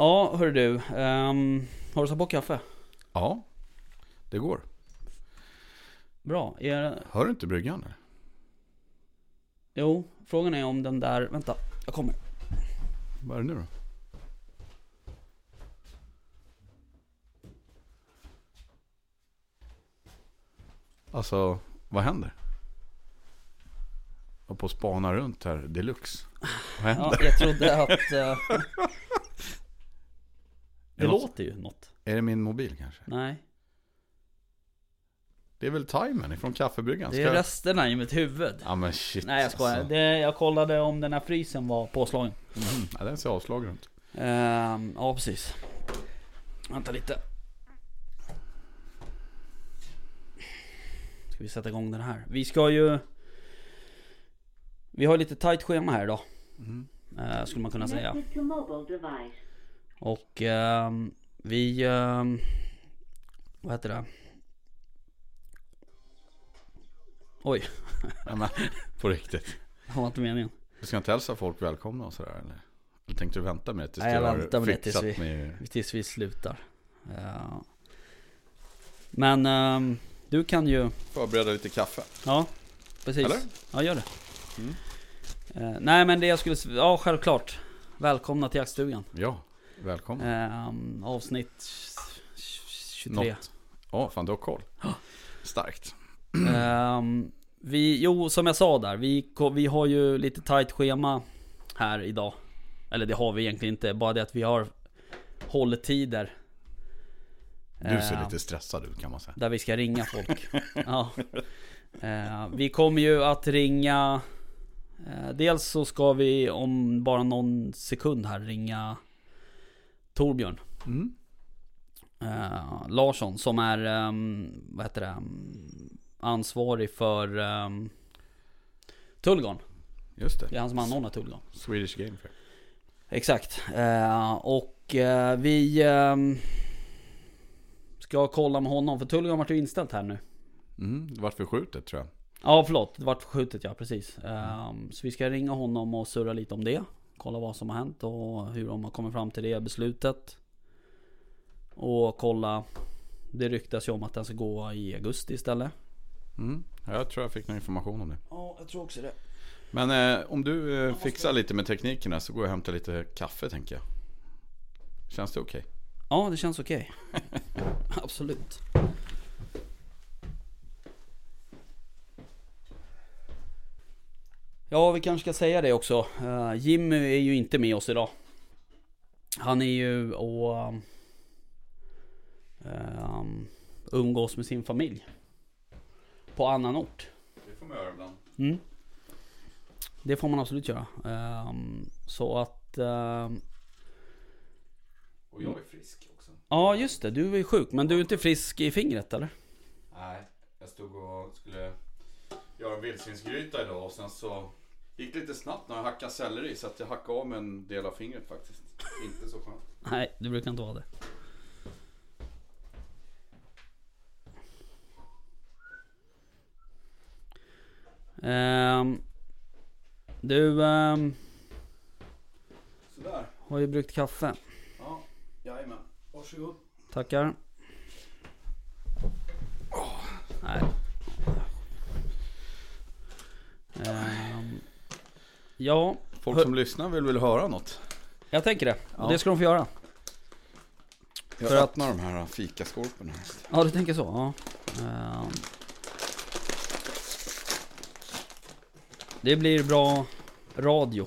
Ja, hör du. ehm, har du satt på kaffe? Ja, det går. Bra. Är, Hör du inte bryggan? Eller? jo, frågan är om den där... Vänta, jag kommer. Vad är det nu då? Alltså, vad händer? Jag på att spana runt här deluxe. Vad händer? Ja, jag trodde att... det något- låter ju något. Är det min mobil kanske? Nej, Det är väl timern ifrån kaffebryggan? det är resterna i mitt huvud. Ja men shit Nej jag skojar. alltså. Det, jag kollade om den här frysen var påslagen. Mhm. Ja, den ser avslagen ut. Ehm, ja precis. Vänta lite. Ska vi sätta igång den här. Vi ska ju... Vi har lite tight schema här idag. Mhm. eh, skulle man kunna säga. Och ehm, vi... ehm, vad heter det? Oj, Ja, men, på riktigt. det var inte meningen. Du ska inte hälsa folk välkomna och sådär eller? Eller tänkte du vänta med det tills Nej, jag väntar med det tills vi- med... Tills vi slutar. Ja. Men ehm, du kan ju... Förbereda lite kaffe. Ja, precis. Eller? Ja, gör det. Mm. Eh, nej men det jag skulle... Ja, självklart. Välkomna till jaktstugan. Ja, välkommen. Ehm, avsnitt 23. Något. Ja, fan du har koll. Starkt. Ehm, vi, jo, som jag sa där. Vi, vi har ju lite tight schema här idag. Eller det har vi egentligen inte. Bara det att vi har hålltider. Du ser Ehm, lite stressad ut kan man säga. Där vi ska ringa folk. ja. Eh, vi kommer ju att ringa... Eh, dels så ska vi om bara någon sekund här ringa Torbjörn Mm. eh, Larsson som är, ehm, vad heter det, ehm, ansvarig för um, Tullgarn. Just Det det. är han som anordnar Tullgarn. Swedish Game Fair. Exakt. Eh, och eh, vi ska kolla med honom för Tullgarn vart ju inställt här nu. Mm, det vart förskjutet tror jag. Ja förlåt, det vart förskjutet ja precis. Ehm, så vi ska ringa honom och surra lite om det. Kolla vad som har hänt och hur de har kommit fram till det beslutet. Och kolla. Det ryktas ju om att den ska gå i augusti istället. Mm. Ja, Jag tror jag fick någon information om det. Ja, jag tror också det. Men eh, om du eh, fixar lite med teknikerna så går jag och hämtar lite kaffe tänker jag. Känns det okej? Ja, det känns okej. Absolut. Ja, vi kanske ska säga det också. Eh, Jimmy är ju inte med oss idag. Han är ju och um, umgås med sin familj. På annan ort. Det får man göra ibland. Mm. Det får man absolut göra. Ehm, så att... ehm, Och jag är frisk också. ja, just det. Du är sjuk. Men du är inte frisk i fingret eller? Nej, jag stod och skulle göra en vildsvinsgryta idag och sen så gick lite snabbt när jag hackade selleri så att jag hackade av med en del av fingret faktiskt. Inte så skönt. Nej, du brukar inte vara det. Ehm, du ehm, Sådär. har ju bryggt kaffe. Ja, jajamän. Varsågod. Tackar. Nej. Ehm, ja, Folk som lyssnar vill väl höra något? jag tänker det. Och det ska de få göra. Jag För att- öppnar de här fikaskorporna. Ja, du tänker så? Ja. Ehm. Det blir bra radio.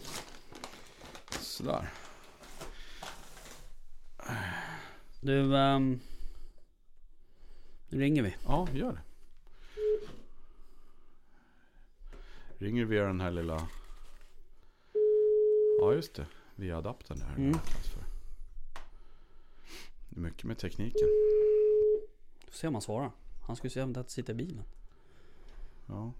Sådär. Du, ehm, nu ringer vi. Ja, gör det. Ringer via den här lilla... Ja, just det. Via adaptern där. Mm. Det är mycket med tekniken. Får se om han svarar. Han skulle säga att sitta i bilen. Ja.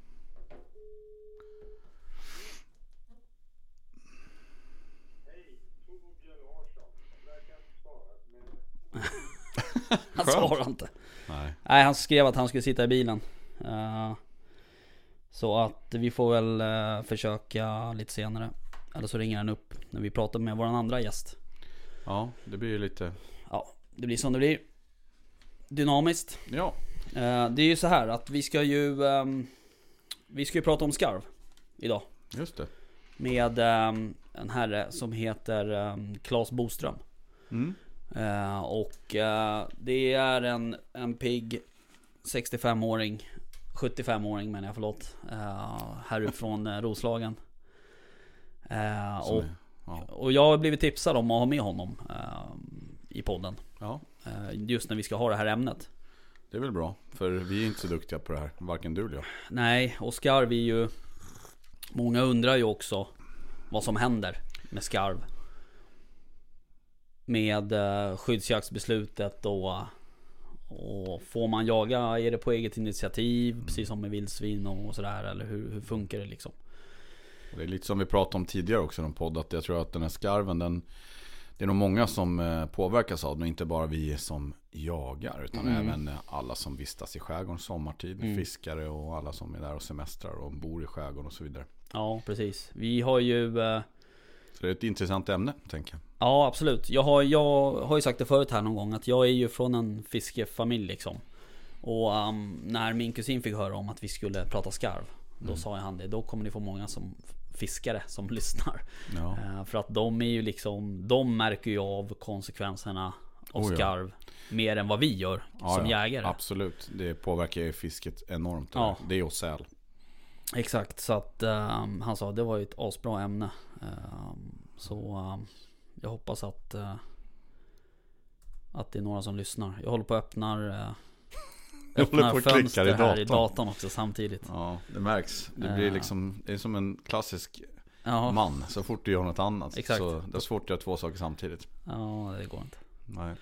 Han svarar inte. Nej. Nej, han skrev att han skulle sitta i bilen. Eh, så att vi får väl eh, försöka lite senare. Eller så ringer han upp när vi pratar med vår andra gäst. Ja, det blir ju lite... Ja, det blir som det blir. Dynamiskt. Ja. Eh, Det är ju så här att vi ska ju... ehm, Vi ska ju prata om skarv idag. Just det. Med ehm, en herre som heter Claes Boström. Mm. Eh, och eh, det är en, en pigg 65-åring 75-åring menar jag, förlåt. Uh, härifrån Roslagen. Eh, och, är- ja. och jag har blivit tipsad om att ha med honom eh, i podden. ja, Eh, just när vi ska ha det här ämnet. det är väl bra. För vi är inte så duktiga på det här. Varken du eller jag. Nej, och skarv är ju... Många undrar ju också vad som händer med skarv. Med skyddsjaktsbeslutet och, och får man jaga, är det på eget initiativ? Precis som med vildsvin och sådär eller hur, hur funkar det liksom? Det är lite som vi pratade om tidigare också i någon podd. Att jag tror att den här skarven, den, det är nog många som eh, påverkas av den. Inte bara vi som jagar. Utan Mm. även alla som vistas i skärgården sommartid. Mm. Fiskare och alla som är där och semestrar och bor i skärgården och så vidare. Ja, precis. Vi har ju... eh, Så det är ett intressant ämne, tänker jag. Ja absolut. Jag har, jag har ju sagt det förut här någon gång att jag är ju från en fiskefamilj liksom. Och ehm, när min kusin fick höra om att vi skulle prata skarv. Då Mm. sa han det, då kommer ni få många som fiskare som lyssnar. Ja. Eh, för att de är ju liksom, de märker ju av konsekvenserna av Oh ja. skarv. Mer än vad vi gör Ja, som jägare. Absolut, det påverkar ju fisket enormt. Ja. Det är och säl. Exakt, så att ehm, han sa det var ju ett asbra ämne. Ehm, så ehm, jag hoppas att eh, Att det är några som lyssnar. Jag håller på att öppnar uh, Jag håller på och klickar i här i datorn. datorn också samtidigt. Ja, det märks. Det blir Ja. liksom, det är som en klassisk Ja, man. Så fort du gör något annat. Exakt. Så det är svårt att göra två saker samtidigt. ja det går inte. Nej.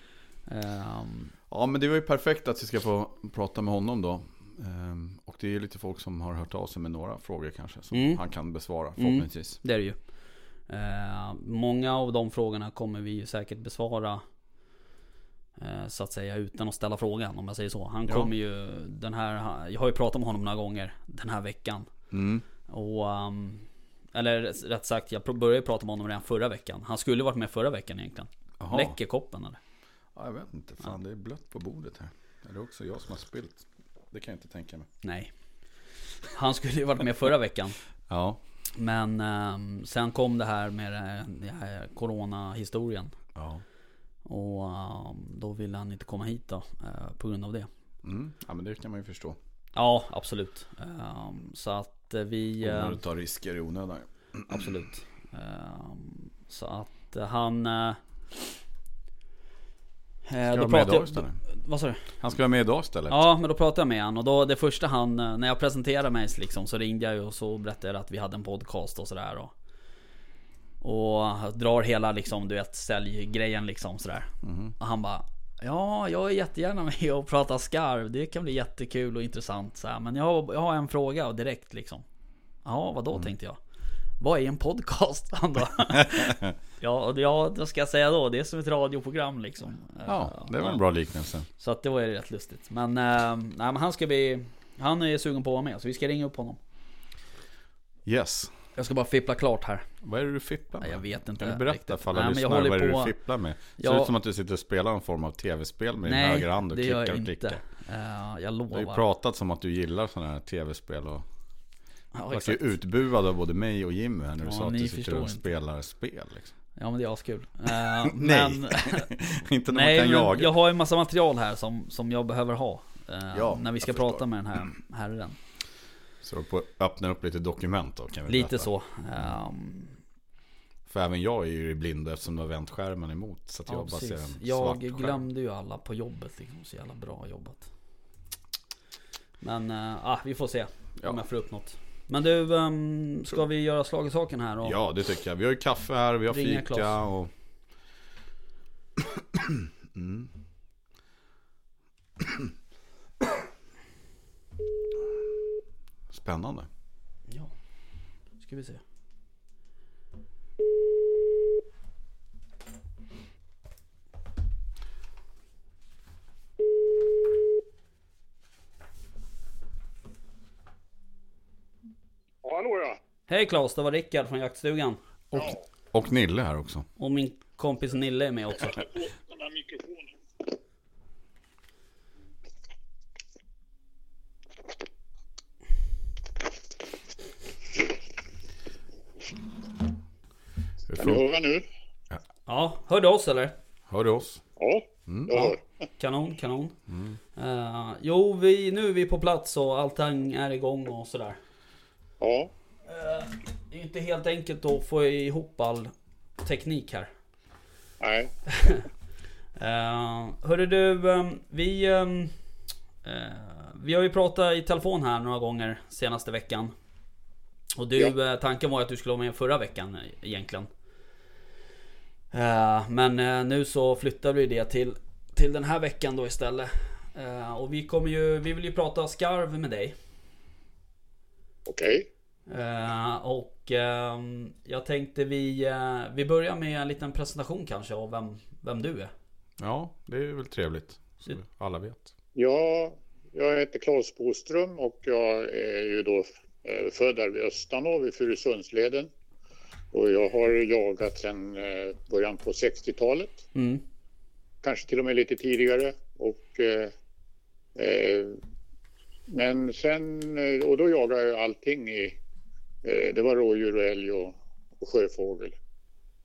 Ehm, Ja men det var ju perfekt att vi ska få prata med honom då. Ehm, och det är lite folk som har hört av sig med några frågor kanske. Som Mm. han kan besvara förhoppningsvis. det är det ju. Ehm, många av de frågorna kommer vi ju säkert besvara. Eh, Så att säga utan att ställa frågan om jag säger så. Han Ja. kommer ju den här, jag har ju pratat med honom några gånger den här veckan. Mm. Och, um, eller rätt sagt, jag började prata med honom redan förra veckan. Han skulle varit med förra veckan egentligen. Jaha. Läcker koppen eller? Ja, jag vet inte. Fan det är blött på bordet här. Är det också jag som har spilt? Det kan jag inte tänka mig. Nej. Han skulle ju varit med förra veckan. Ja. Men ehm, sen kom det här med det här Corona-historien. Ja. Och ehm, då ville han inte komma hit då. eh, på grund av det. Mm. Ja men det kan man ju förstå. Ja, absolut. Ehm, så att eh, vi... eh, Onödigt att ta risker i onödan. Absolut. Ehm, så att eh, han... Ska då med pratade idag jag, istället. vad sa du? Han ska vara med idag istället. Ja men då pratade jag med han och då det första han, när jag presenterade mig liksom så ringde jag ju och så berättade jag att vi hade en podcast och sådär och Och drar hela liksom du vet säljgrejen liksom sådär Mhm. Och han bara Ja jag är jättegärna med och prata skarv Det kan bli jättekul och intressant så här. Men jag har, jag har en fråga direkt liksom Ja vadå Mm. tänkte jag Vad är en podcast? Han bara Ja, ja då ska jag säga då Det är som ett radioprogram liksom Ja, det var en bra liknelse. Så att det var ju rätt lustigt. Men, eh, nej, men han ska bli... Han är sugen på att vara med, så vi ska ringa upp honom. Yes. Jag ska bara fippla klart här. Vad är det du fipplar med? Nej, jag vet inte Kan du berätta för alla Nej, jag lyssnare vad är det på- du fipplar med? Det ser ut som att du sitter och spelar någon form av tv-spel med din Nej, högra hand och det gör klickar jag och inte. klickar. Eh, jag Du har ju lovar. pratat som att du gillar sådana här tv-spel och Ja, Du vart ju utbuad av både mig och Jimmy här när du Ja, sa att du sitter och inte. spelar spel liksom. Ja men det är askul. Eh, Nej. men, Inte när nej man kan jaga. jag har ju massa material här som, som jag behöver ha. eh, Ja, när vi ska jag prata med den här herren. Så du på öppna upp lite dokument då kan vi Lite berätta. så. Ehm, För även jag är ju i blind eftersom du har vänt skärmen emot. Så jag ja, bara ser en svart Jag skärm. glömde ju alla på jobbet liksom. Så jävla bra jobbat. Men ah, vi får se om Ja. jag får upp något. Men du, ehm, ska vi göra slag i saken här då? Ja det tycker jag. Vi har ju kaffe här, vi har fika Klas. och... mm. Spännande. Ja. Ska vi se. Hallå ja. Hej Claes, det var Rickard från jaktstugan. Och Och Nille här också. Och min kompis Nille är med också. Kan fun- höra nu? Ja, hör du oss eller? Hör du oss? Ja, jag hör. Kanon, kanon. Eh, jo, vi, nu är vi på plats och allting är igång och sådär. Ja, Eh, det är inte helt enkelt att få ihop all teknik här. nej. Uh, hörru du, ehm, vi, eh, vi har ju pratat i telefon här några gånger senaste veckan. Och du, Ja. tanken var att du skulle vara med förra veckan egentligen. Eh, men eh, nu så flyttar vi det till, till den här veckan då istället. Eh, och vi kommer ju, vi vill ju prata skarv med dig. Okej. Eh, och ehm, jag tänkte vi, vi börjar med en liten presentation kanske av vem, vem du är. Ja, det är väl trevligt. Så alla vet. Ja, jag heter Claes Boström och jag är ju då född där vid Östanå vid Furusundsleden. Och jag har jagat sedan eh, början på 60-talet. Mm. Kanske till och med lite tidigare. Och, eh, eh, men sen, eh, och då jagade jag allting i, eh, det var rådjur och älg och, och sjöfågel.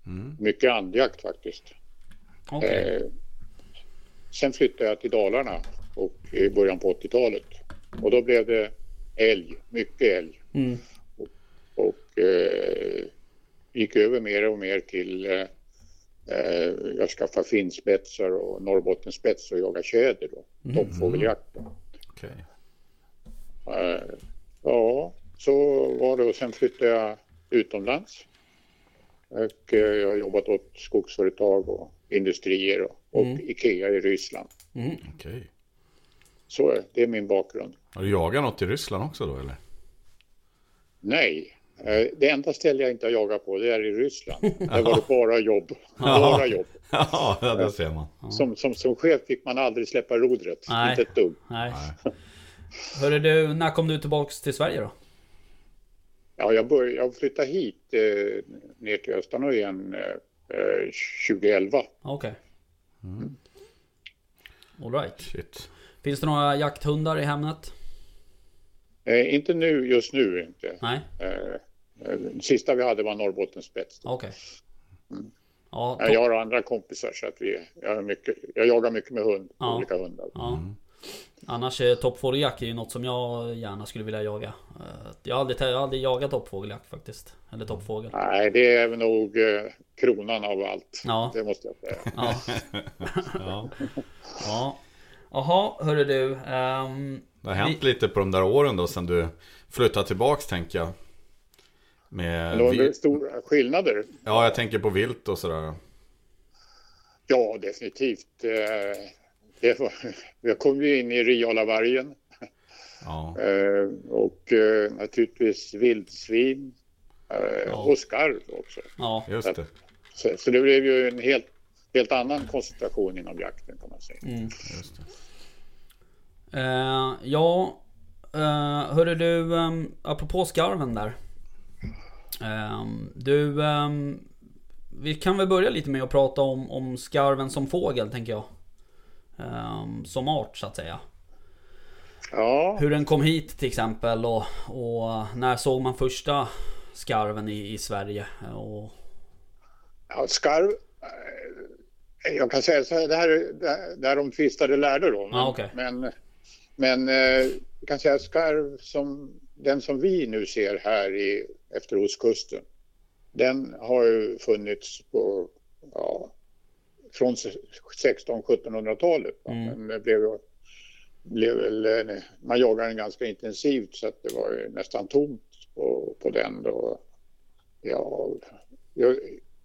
Mm. Mycket andjakt faktiskt. Eh, sen flyttade jag till Dalarna och i början på 80-talet. Och då blev det älg, mycket älg. Mm. Och eh, gick över mer och mer till eh, eh, jag skaffade finspetsar och Norrbottenspets och jaga tjäder då. Toppfågeljakt. då. Okej. Eh, ja, så var det och sen flyttade jag utomlands. Och eh, jag har jobbat åt skogsföretag och industrier och, och Mm. Ikea i Ryssland. Mm. Okej. Så är- det är min bakgrund. Har du jagat något i Ryssland också då eller? Nej, eh, det enda ställe jag inte har jagat på det är i Ryssland. Där var det bara jobb. Bara jobb. Ja, det ser man. Som, som, som chef fick man aldrig släppa rodret. Nej. Inte ett dugg. Nej. Hörru du, när kom du tillbaks till Sverige då? Ja, jag, bör, jag flyttade hit eh, ner till Östanå igen eh, eh, 2011. Okej. Mm. Alright. Shit. Finns det några jakthundar i Hemnet? Eh, inte nu, just nu inte. Nej? Eh, eh, den sista vi hade var Norrbottenspets. Okej. Ja, Eh, Jag har andra kompisar så att vi, jag, mycket, jag jagar mycket med hund, Ja. olika hundar. ja. Annars är toppfågeljakt är ju något som jag gärna skulle vilja jaga. Eh, Jag har aldrig, jag har aldrig jagat toppfågeljakt faktiskt. Eller toppfågel. Nej, det är nog eh, kronan av allt. Ja. Det måste jag säga. Ja. Ja. Ja. Jaha, hörru du. ehm, Det har hänt lite på de där åren då sen du flyttade tillbaks tänker jag. Med Det var vilt. stora skillnader. Ja, jag tänker på vilt och sådär. Ja, definitivt. Eh, Det var, jag kom ju in i Rialavargen Ja. eh, och eh, naturligtvis vildsvin Ja. och skarv också. ja. Just det. Så, så det blev ju en helt, helt annan koncentration inom jakten kan man säga. Mm. Just det. Eh, ja, uh, hörru du, um, apropå skarven där. Ehm, du, ehm, vi kan väl börja lite med att prata om, om skarven som fågel tänker jag. Ehm, som art så att säga. Ja, Hur den kom hit till exempel och, och när såg man första skarven i, i Sverige? Och, ja skarv. eh, Jag kan säga så här, det här är där de tvistade lärde då. Men, Ja, okej. men, men eh, jag kan säga skarv som den som vi nu ser här i, efter ostkusten. Den har ju funnits på, ja, från 1600-1700-talet. va. Mm. Men det blev, blev eh, man jagade den ganska intensivt så att det var ju nästan tomt på, på den då. Ja, jag,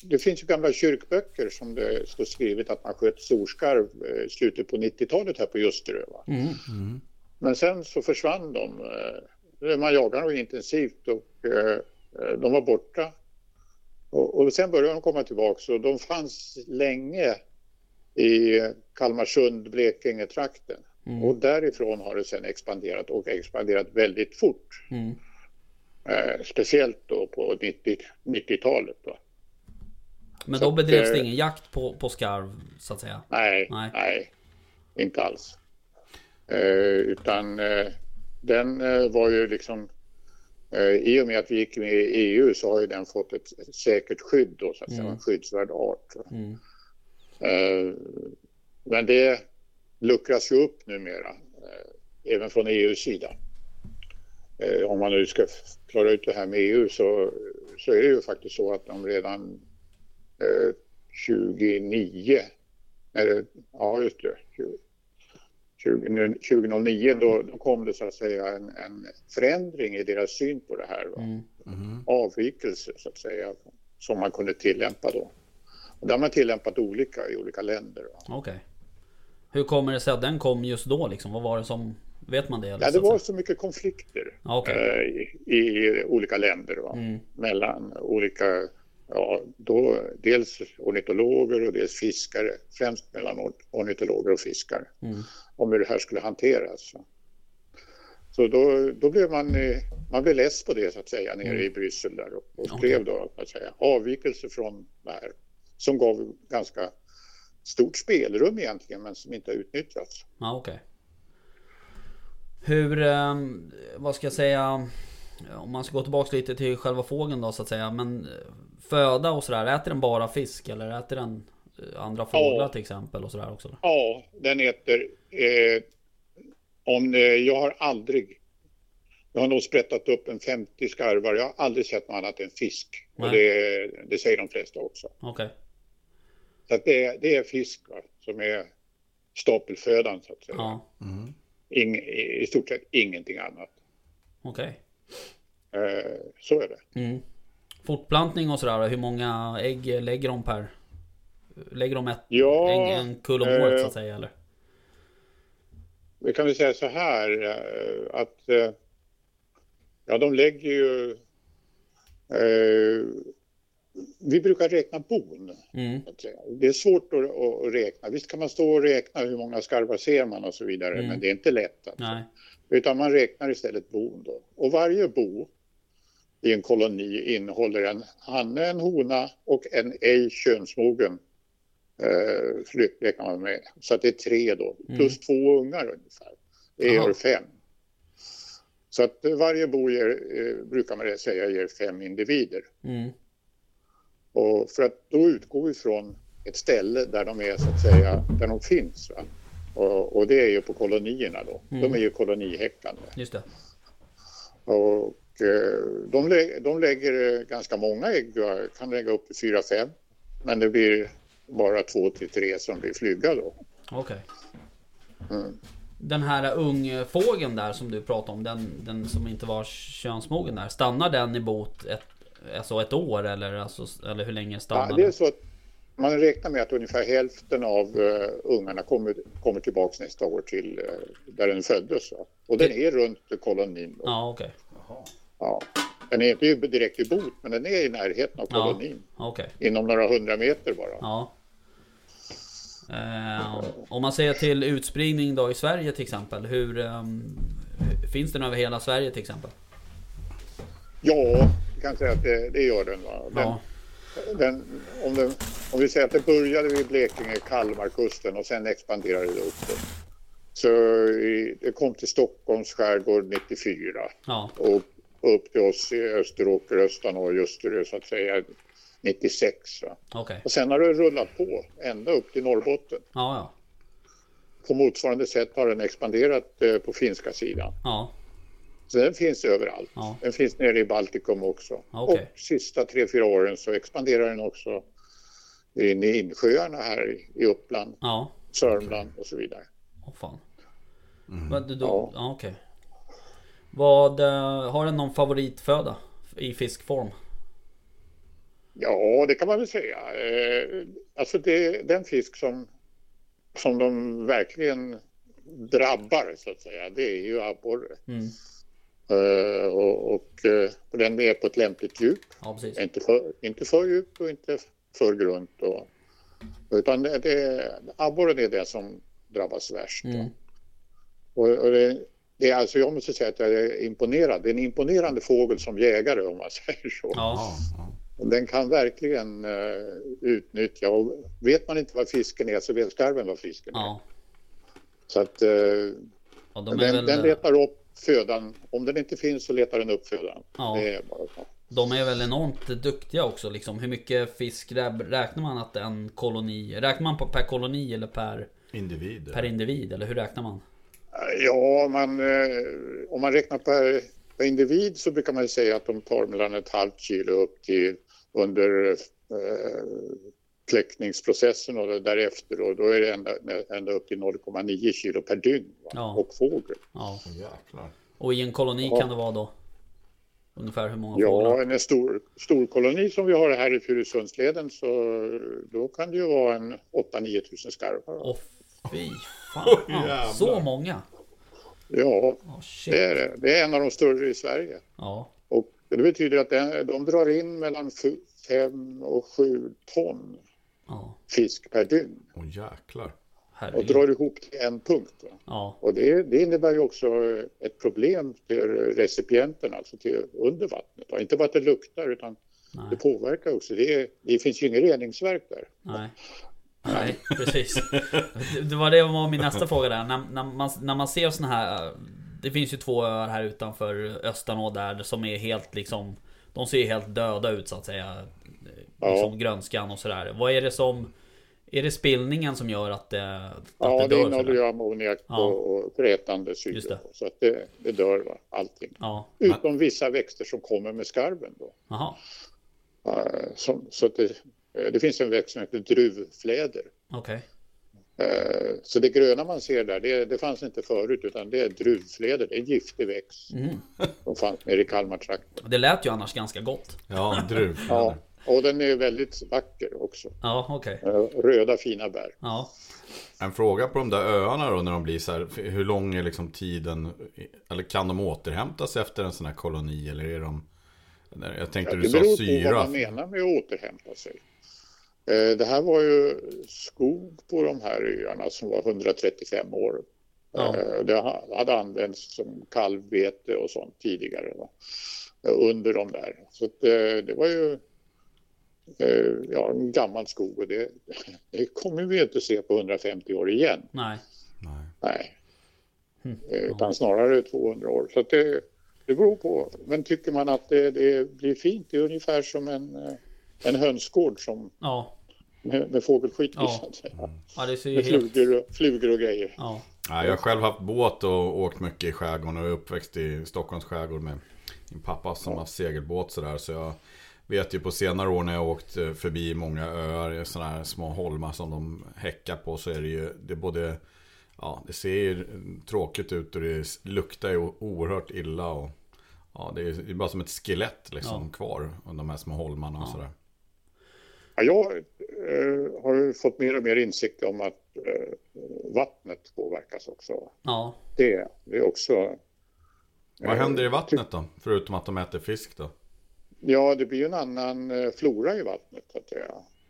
det finns ju gamla kyrkböcker som det står skrivet att man sköt storskarv eh, i slutet på 90-talet här på Ljusterö. Va? mm, Men sen så försvann de. Man jagade dem intensivt och eh, de var borta. Och, och sen började de komma tillbaka och de fanns länge i Kalmarsund, Blekinge-trakten. mm, Och därifrån har det sen expanderat och expanderat väldigt fort. mm, Eh, speciellt då på 90 90-talet. Då. Men Så då att, bedrevs det eh, ingen jakt på, på skarv så att säga? Nej, Nej. nej, inte alls. Eh, utan eh, den eh, var ju liksom, eh, i och med att vi gick med i EU så har ju den fått ett, ett säkert skydd då, så att säga, Mm. en skyddsvärd art. Mm. Eh, men det luckras ju upp numera, även från EUs sida. Om man nu ska klara ut det här med EU så, så är det ju faktiskt så att de redan eh, 29, eller ja just det, 20, 20, 2009 då, då kom det så att säga en, en förändring i deras syn på det här. Va? Mm. Avvikelse så att säga som man kunde tillämpa då. Och det har man tillämpat olika i olika länder. Okej. Hur kommer det sig att den kom just då liksom? Vad var det som... Vet man det? Eller, Ja, det var så mycket konflikter okej. eh, i, i olika länder. Va? Mm. Mellan olika, ja, då, dels ornitologer och dels fiskare. Främst mellan or- ornitologer och fiskare. Mm. Om hur det här skulle hanteras. Så då, då blev man, man blev less på det så att säga nere Mm. i Bryssel där och, och skrev då så att säga avvikelse från det här. Som gav ganska stort spelrum egentligen men som inte har utnyttjats. Ja, okej. Hur, ehm, vad ska jag säga? Om man ska gå tillbaka lite till själva fågeln då så att säga. Men föda och sådär. Äter den bara fisk eller äter den eh, andra fåglar till exempel och sådär också? Ja, den heter... Eh, om, eh, jag har aldrig... Jag har nog sprättat upp en 50 skarvar. Jag har aldrig sett något annat än fisk. Och Nej. det, det säger de flesta också. Okej. Så att det, det är fisk va, som är stapelfödan så att säga. Ja. Ing, i, I stort sett ingenting annat. Okej. Eh, så är det. Mm. Fortplantning och sådär. Hur många ägg lägger de per? Lägger de ett, Ja, en, en kull om året eh, så att säga eller? Vi kan väl säga så här eh, att eh, ja, de lägger ju... Eh, vi brukar räkna bon. Mm. Det är svårt att, att, räkna. Visst kan man stå och räkna hur många skarvar ser man och så vidare, Mm. men det är inte lätt. Alltså. Utan man räknar istället bon då. Och varje bo i en koloni innehåller en hanne, en hona och en ej könsmogen eh, flytt räknar man med. Så att det är tre då, plus två ungar ungefär. Det gör fem. Så att varje bo ger, eh, brukar man säga ger fem individer. Mm. Och för att då utgår vi från ett ställe där de är så att säga, där de finns. Va? Och, och det är ju på kolonierna då. De är ju kolonihäckande. Just det. Och de, lä- de lägger eh, ganska många ägg, va? kan lägga upp till fyra, fem. Men det blir bara två till tre som blir flygga då. Okej. Mm. Den här ungfågeln där som du pratade om, den, den som inte var könsmogen där. Stannar den i bot ett, alltså ett år eller, alltså, eller hur länge stannar Ja, det är så att man räknar med att ungefär hälften av uh, ungarna kommer, kommer tillbaks nästa år till uh, där den föddes. Va? Och den är runt kolonin. Då. Ja, okej. Ja. Den är inte direkt i bot, men den är i närheten av Ja. kolonin. Okej. Inom några hundra meter bara. Ja. Eh, om man ser till utspridning då i Sverige till exempel. Hur ehm, finns den över hela Sverige till exempel? Ja, jag kan säga att det, det gör den. Den, Ja. den om, den om vi säger att det började vid Blekinge, Kalmarkusten och sen expanderade det uppåt. Så det kom till Stockholms skärgård 94 Ja. och upp till oss i Österåker, Östanå, Österö så att säga 96. Va? Okej. Och sen har det rullat på ända upp till Norrbotten. Ja, ja. På motsvarande sätt har den expanderat eh, på finska sidan. Ja. Så den finns överallt. Ja. Den finns nere i Baltikum också. Okej. Och sista tre, fyra åren så expanderar den också in i insjöarna här i- i Uppland, Ja. Sörmland och så vidare. Åh fan. Vad, då, Ja. ja, okej. Vad, eh, har den någon favoritföda? I fiskform? Ja, det kan man väl säga. Eh, alltså det, den fisk som, som de verkligen drabbar så att säga, det är ju abborre. Mm. Eh, och och och den är på ett lämpligt djup. Ja. Inte för, inte för djupt och inte för grunt. Och, utan det, det, abborren är det som drabbas värst. Mm. Och, och det, det är alltså, jag måste säga att jag är imponerad. Det är en imponerande fågel som jägare om man säger så. Ja. Den kan verkligen uh, utnyttja och vet man inte vad fisken är så vet skarven vad fisken Ja. är. Så att uh, ja de den, väl, den letar upp födan. Om den inte finns så letar den upp födan. Ja. Det är bara så. de är väl enormt duktiga också liksom. Hur mycket fisk rä- räknar man att en koloni... Räknar man på per koloni eller per, Individer. per individ? Eller hur räknar man? Ja, man, eh, om man räknar per, per individ så brukar man säga att de tar mellan ett halvt kilo upp till under eh, kläckningsprocessen och därefter och då är det ända, ända upp till 0,9 kilo per dygn? Ja. och fågel. Ja. Jäklar. Och i en koloni Ja. kan det vara då? Ungefär hur många Ja, fåglar? en stor, stor koloni som vi har här i Furusundsleden så då kan det ju vara en 8-9 tusen skarvar. Åh fy fan. så många? Ja, shit. det är det. Det är en av de större i Sverige. Ja. Och det betyder att de, de drar in mellan 5 och 7 ton Ja. fisk per dygn Åh jäklar. och Herregud. drar ihop till en punkt. Va? Ja. Och det, det innebär ju också ett problem till recipienten, alltså till under vattnet. va? Inte bara att det luktar utan det Nej. påverkar också. Det, är, det finns ju inget reningsverk där. Nej. Nej, precis. Det- Det var det var min nästa fråga där. När, när, man, när man ser såna här... Det finns ju två öar här utanför Östanå där som är helt liksom... De ser ju helt döda ut så att säga. Ja. Liksom grönskan och sådär. Vad är det som... Är det spillningen som gör att det, att Ja, det det dör innehåller sådär? ju ammoniak Ja. och, frätande det. Så att det, det dör va? allting. Ja, Utom vissa växter som kommer med skarven. Då. jaha. Eh, som, så att det, det finns en växt som heter druvfläder. Okej. Eh, Så det gröna man ser där, det, det fanns inte förut utan det är druvfläder, det är en giftig växt Mm. som fanns nere i Kalmartrakten. Det lät ju annars ganska gott. Ja, druvfläder. Ja, och den är väldigt vacker också. Ja, okej. Eh, Röda fina bär. Ja. En fråga på de där öarna då när de blir så här. Hur lång är liksom tiden? Eller kan de återhämta sig efter en sån här koloni? Eller är de... Jag tänkte du Det sa beror på vad syra. man menar med att återhämta sig. Eh, Det här var ju skog på de här öarna som var 135 år. Ja. Eh, Det ha- hade använts som kalvbete och sånt tidigare. Va? Eh, Under de där. Så att, eh, det var ju ja, en gammal skog och det, det kommer vi inte se på 150 år igen. Nej. Nej. Nej, Hm. Utan snarare 200 år. Så att det, det beror på. Men tycker man att det, det blir fint, det är ungefär som en, eh, en hönsgård som, Ja. med, med fågelskit Ja. så att säga. Ja, det ser ju Med helt... flugor, och- flugor och grejer. Ja. Nej, jag har själv haft båt och åkt mycket i skärgården och är uppväxt i Stockholms skärgård med min pappa som har segelbåt sådär. Så jag vet ju på senare år när jag åkt eh, förbi många öar, sådana här små holmar som de häckar på så är det ju det är både Ja, det ser ju tråkigt ut och det luktar ju oerhört illa och Ja, det är bara som ett skelett liksom kvar under de här små holmarna och sådär. Ja, jag eh, har ju fått mer och mer insikt om att eh, vattnet påverkas också. Ja. Det, det är också... Vad händer i vattnet då? Förutom att de äter fisk då? Ja, det blir ju en annan eh, flora i vattnet. Att.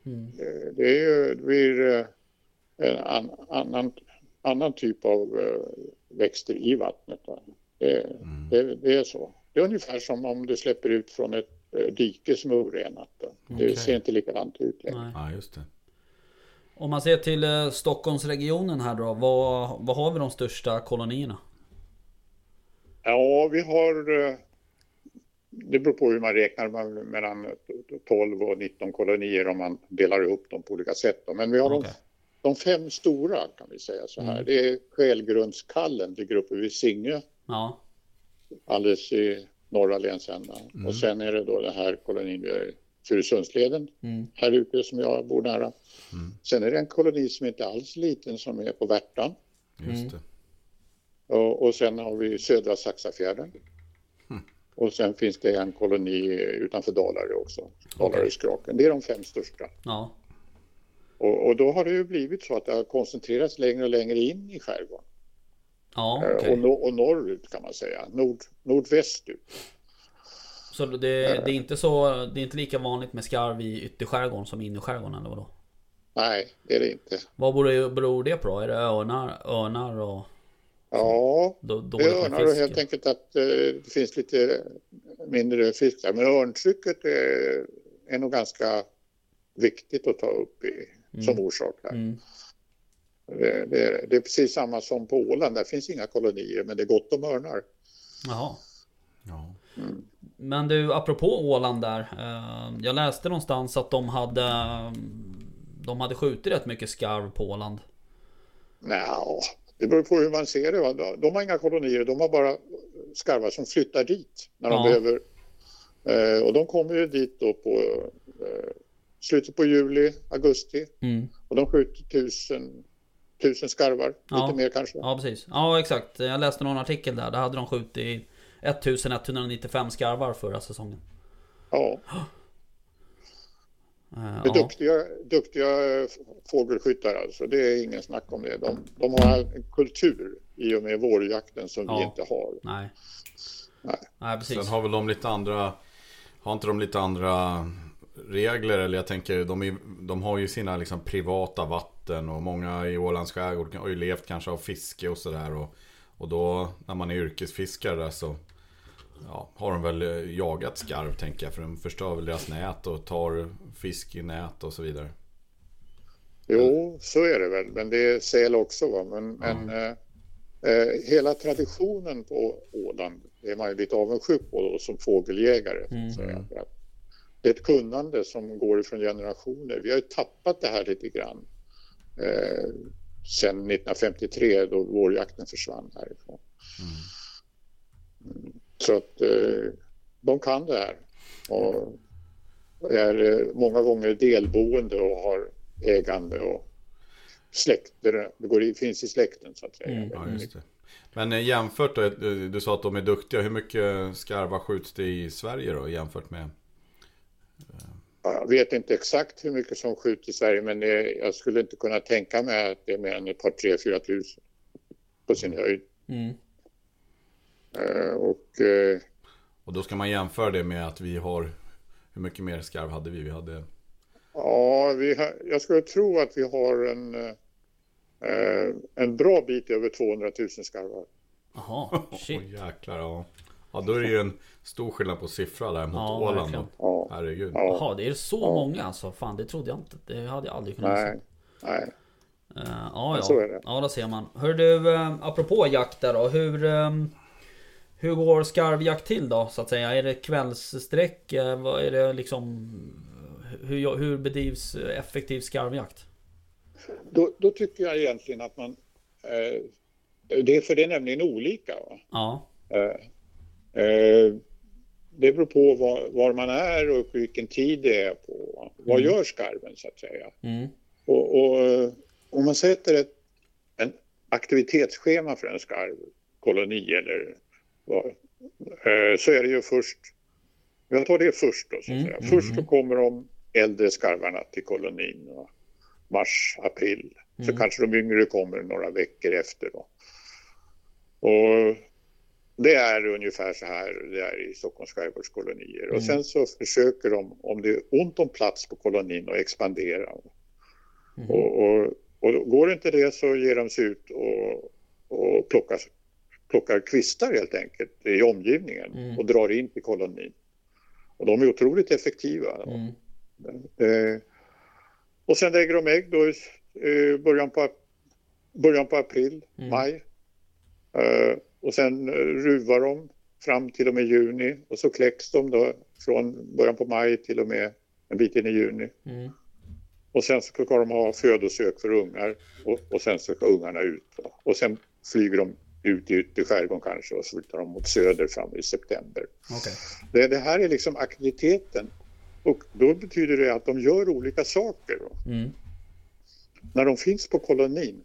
Mm. Det, det, är ju, det blir eh, en an, annan, annan typ av eh, växter i vattnet. va. Det, Mm. det, det är så. Det är ungefär som om du släpper ut från ett eh, dike som är orenat. då. Det Okej. ser inte likadant ut längre. Nej. Ja, just det. Om man ser till eh, Stockholmsregionen här då. Vad, vad har vi de största kolonierna? Ja, vi har... Det beror på hur man räknar man mellan 12 och 19 kolonier om man delar upp dem på olika sätt. Men vi har Okej. de, de fem stora kan vi säga så här. Mm. Det är Skälgrundskallen, ligger uppe vid Singö, Ja. alldeles i norra länsändan. Och sen är det då den här kolonin vid Furusundsleden, Mm. här ute som jag bor nära. Sen är det en koloni som inte alls är liten som är på Värtan. Mm. Just det. Och, och sen har vi södra Saxafjärden. Och sen finns det en koloni utanför Dalarö också, Dalaröskraken. Det är de fem största. Ja. Och, och då har det ju blivit så att det har koncentrerats längre och längre in i skärgården. Ja, Eh, okej. Och, no, och norrut kan man säga, Nord, nordvästut. Så det, det är inte så... Det är inte lika vanligt med skarv i ytterskärgården som i innerskärgården eller vadå? Nej, det är det inte. Vad beror, beror det på då? Är det örnar, örnar och Ja, då, det är örnar och helt enkelt att eh, det finns lite mindre fisk där. Men örntrycket är är nog ganska viktigt att ta upp i, som orsak här. Mm. Det, det, det är precis samma som på Åland, där finns inga kolonier men det är gott om örnar. Jaha. Ja. Men du, apropå Åland där. eh, Jag läste någonstans att de hade De hade skjutit rätt mycket skarv på Åland. Nja, det beror på hur man ser det. Va? De- De har inga kolonier, de har bara skarvar som flyttar dit när de Ja. behöver. Eh, och de kommer ju dit då på eh, slutet på juli, augusti. Mm. Och de skjuter tusen, tusen skarvar, Ja. lite mer kanske. Ja precis. Ja exakt. Jag läste någon artikel där. Där hade de skjutit 1195 skarvar förra säsongen. Ja. Eh, Det är ja. duktiga, duktiga fågelskyttar alltså, det är ingen snack om det. De, de har en kultur i och med vårjakten som vi Ja. inte har. Nej. Nej. Nej precis. Sen har väl de lite andra, har inte de lite andra regler? Eller jag tänker, de, är, de har ju sina liksom privata vatten och många i Ålands skärgård har ju levt kanske av fiske och sådär. Och, och då när man är yrkesfiskare så ja, har de väl eh, jagat skarv tänker jag. För de förstör väl deras nät och tar fisk i nät och så vidare. Jo, så är det väl, men det är säl också. Va? Men, men eh, eh, hela traditionen på Åland är man ju lite avundsjuk på då, som fågeljägare. så att säga. För att Det är ett kunnande som går ifrån generationer. Vi har ju tappat det här lite grann eh, sen 1953 då vårjakten försvann härifrån. Mm. Så att eh, de kan det här. Och är eh, många gånger delboende och har ägande och släkter. Det går i, finns i släkten så att säga. Mm. Ja, just det. Men eh, jämfört då, eh, du sa att de är duktiga. Hur mycket skarvar skjuts det i Sverige då jämfört med? Jag vet inte exakt hur mycket som skjuts i Sverige men det, jag skulle inte kunna tänka mig att det är mer än ett par, tre, fyra tusen på sin höjd. Mm. Eh, Och eh, Och då ska man jämföra det med att vi har Hur mycket mer skarv hade vi? Vi hade ja, vi har, jag skulle tro att vi har en, eh, en bra bit över 200 000 skarvar. Jaha, shit. Åh jäklar ja Ja då är det ju en stor skillnad på siffra där mot Ja, Åland verkligen. då. Ja, Herregud Ja. Jaha, det är så många alltså. Fan, det trodde jag inte. Det hade jag aldrig kunnat nej, gissa. nej. Uh, ja, ja. så är det. Ja, där ser man. Hör du, uh, apropå jakt där då. Hur, ehm, hur går skarvjakt till då, så att säga? Är det kvällssträck? Eh, vad är det liksom... Hur, hur bedrivs effektiv skarvjakt? Då, då tycker jag egentligen att man... Eh, det är för det är nämligen olika. Va? Ja. Eh, eh, det beror på var, var man är och vilken tid det är på. va? Vad gör skarven så att säga? Mm. Och, och eh, om man sätter ett en aktivitetsschema för en skarvkoloni eller vad, eh, så är det ju först, jag tar det först då så att Mm, säga. mm, Först så kommer de äldre skarvarna till kolonin, va? mars, april. Så Mm. kanske de yngre kommer några veckor efter då. Och det är ungefär så här det är i Stockholms skärgårdskolonier. Mm. Och sen så försöker de, om det är ont om plats på kolonin, att expandera. Mm. Och, och, och går inte det så ger de sig ut och, och plockar, plockar kvistar helt enkelt i omgivningen Mm. och drar in till kolonin. Och de är otroligt effektiva. Eh, och sen lägger de ägg då i eh, början, på, början på april, Mm. maj. Eh, och sen eh, ruvar de fram till och med juni och så kläcks de då från början på maj till och med en bit in i juni. Mm. Och sen ska de ha födosök för ungar och, och sen så ska ungarna ut. Då. Och sen flyger de ut i skärgården kanske och så flyttar de mot söder fram i september. Okej. Det, det här är liksom aktiviteten. Och då betyder det att de gör olika saker. Mm. När de finns på kolonin,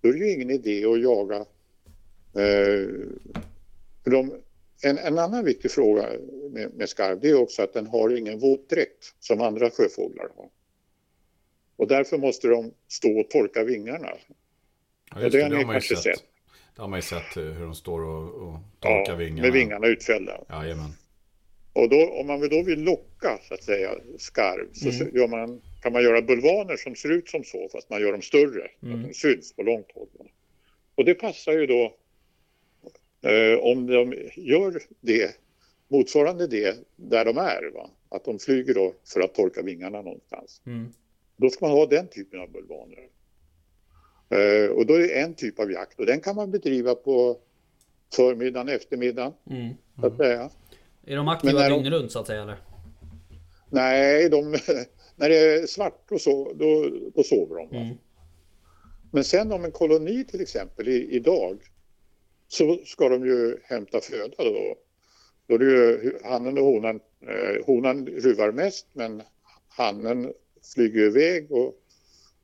då är det ju ingen idé att jaga. Eh, de, en, en annan viktig fråga med, med skarv, det är också att den har ingen våtdräkt som andra sjöfåglar har. Och därför måste de stå och torka vingarna. Ja, Och just det det, har det ni har man ju sett. sett. Det har man ju sett eh, hur de står och, och torkar Ja, vingarna. med vingarna utfällda. Jajamän. Och då, om man då vill locka så att säga skarv så Mm. man, kan man göra bulvaner som ser ut som så fast man gör dem större. Så Mm. att de syns på långt håll. Och det passar ju då om de gör det motsvarande det där de är. Va? att de flyger då för att torka vingarna någonstans. Mm. Då ska man ha den typen av bulvaner. Eh, och då är det en typ av jakt och den kan man bedriva på förmiddagen, eftermiddagen, Mm. så att säga. Är de aktiva dygnet runt så att säga eller? Nej, de, när det är svart och så, då, då sover de. Mm. Men sen om en koloni till exempel i, idag så ska de ju hämta föda då. Då är det ju hannen och honan. Eh, honan ruvar mest men hannen flyger iväg och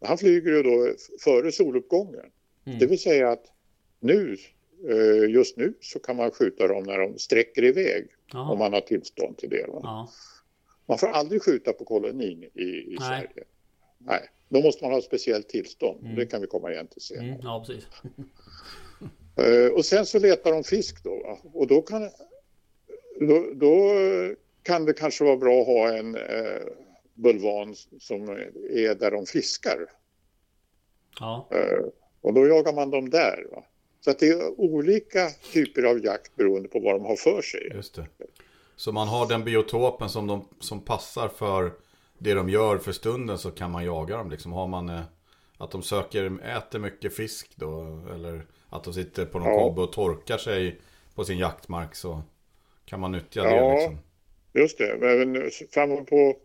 han flyger ju då före soluppgången. Mm. Det vill säga att nu, eh, just nu så kan man skjuta dem när de sträcker iväg Jaha. om man har tillstånd till det. Ja. Man får aldrig skjuta på kolonin i, i Nej. Sverige. Nej, då måste man ha speciellt tillstånd. Mm. Det kan vi komma igen till senare. Mm. ja, precis. Eh, och sen så letar de fisk då. Va? Och då kan, då, då kan det kanske vara bra att ha en eh, bulvan som är där de fiskar. Ja. Eh, och då jagar man dem där. Va? Så att det är olika typer av jakt beroende på vad de har för sig. Just det. Så man har den biotopen som, de, som passar för det de gör för stunden så kan man jaga dem. Liksom. Har man eh, att de söker, äter mycket fisk då eller att de sitter på någon Ja. kobbe och torkar sig på sin jaktmark så kan man nyttja det. Ja. Liksom. Just det, men framme på...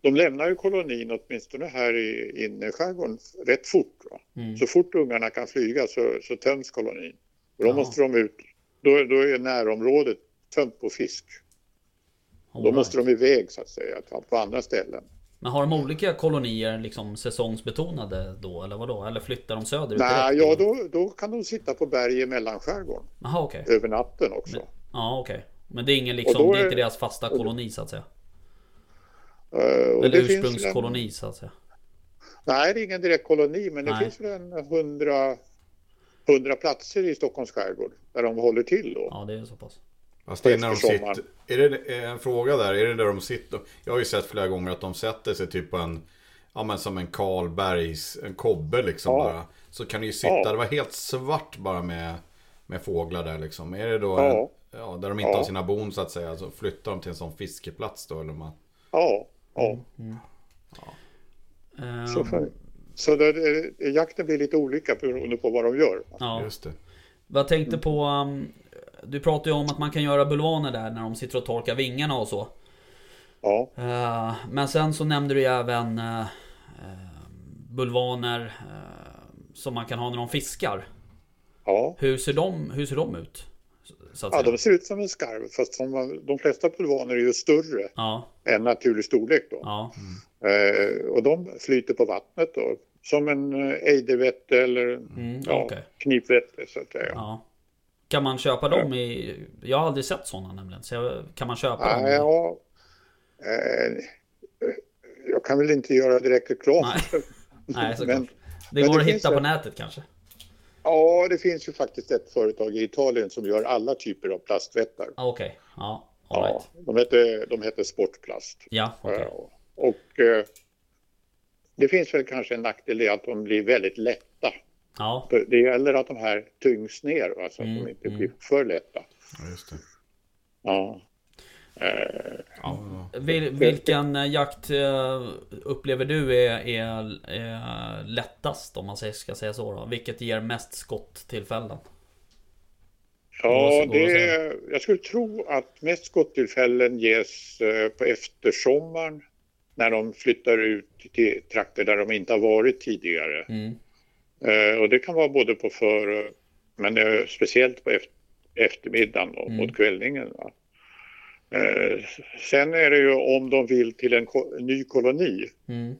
De lämnar ju kolonin åtminstone här i innerskärgården rätt fort. Mm. Så fort ungarna kan flyga så, så töms kolonin. Och då Jaha. måste de ut. Då, då är närområdet tömt på fisk. All Då right. måste de iväg så att säga, på andra ställen. Men har de olika kolonier liksom säsongsbetonade då eller vadå? Eller flyttar de söderut Nej, ja, då, då kan de sitta på berg i mellanskärgården Jaha okej. över natten också. Ja okej. Men det är ingen liksom, det är inte deras fasta koloni så att säga? Eh, Eller det ursprungskoloni så att säga? En, nej, det är ingen direkt koloni, men det Nej. finns väl en hundra, hundra platser i Stockholms skärgård där de håller till då. Ja det är så pass. Fast det är när de sitter, är det en fråga där, är det där de sitter? Jag har ju sett flera gånger att de sätter sig typ på en, ja men som en Karlbergs, en kobbe liksom Ja. bara. Så kan det ju sitta, Ja. det var helt svart bara med, med fåglar där liksom. Är det då, Ja. ja, där de inte Ja. har sina bon så att säga, så flyttar de till en sån fiskeplats då eller man, Ja, ja. Ehm, Så, för, så det, jakten blir lite olika beroende på vad de gör. ja. just det. Vad tänkte på... Um, du pratade ju om att man kan göra bulvaner där när de sitter och torkar vingarna och så. Ja, Eh, men sen så nämnde du ju även eh, eh, bulvaner som man kan ha när de fiskar. ja. Hur ser de, hur ser de ut? Ja de ser ut som en skarv fast de, de flesta bulvaner är ju större ja, än naturlig storlek då. ja, Eh, och de flyter på vattnet då. Som en ejdervätte eller mm, ja, okej. knipvätte så att säga. Ja. Kan man köpa dem i... Jag har aldrig sett sådana nämligen. Så jag, kan man köpa Ja, dem? ja, eh, jag kan väl inte göra direkt reklam. Nej. Nej, såklart. Men- det går det att hitta på väl- nätet kanske? Ja, det finns ju faktiskt ett företag i Italien som gör alla typer av plastvättar. Ah, Okej, ja. All Ja, right. de, heter, de heter Sportplast. Ja, okej. Ja, Och eh, det finns väl kanske en nackdel i att de blir väldigt lätta. Ja, För Det gäller att de här tyngs ner, va, så att Mm, de inte mm. blir för lätta. Ja, just det. Ja. Eh, Ja, Vil, vilken eh, jakt eh, upplever du är, är, är lättast om man ska säga så då? Vilket ger mest skotttillfällen? Går ja, det, jag skulle tro att mest skottillfällen ges eh, på eftersommaren när de flyttar ut till trakter där de inte har varit tidigare. Mm. Eh, och det kan vara både på för, men speciellt på efter, eftermiddagen och Mm. mot kvällningen. Va? Eh, sen är det ju om de vill till en, ny koloni, Mm.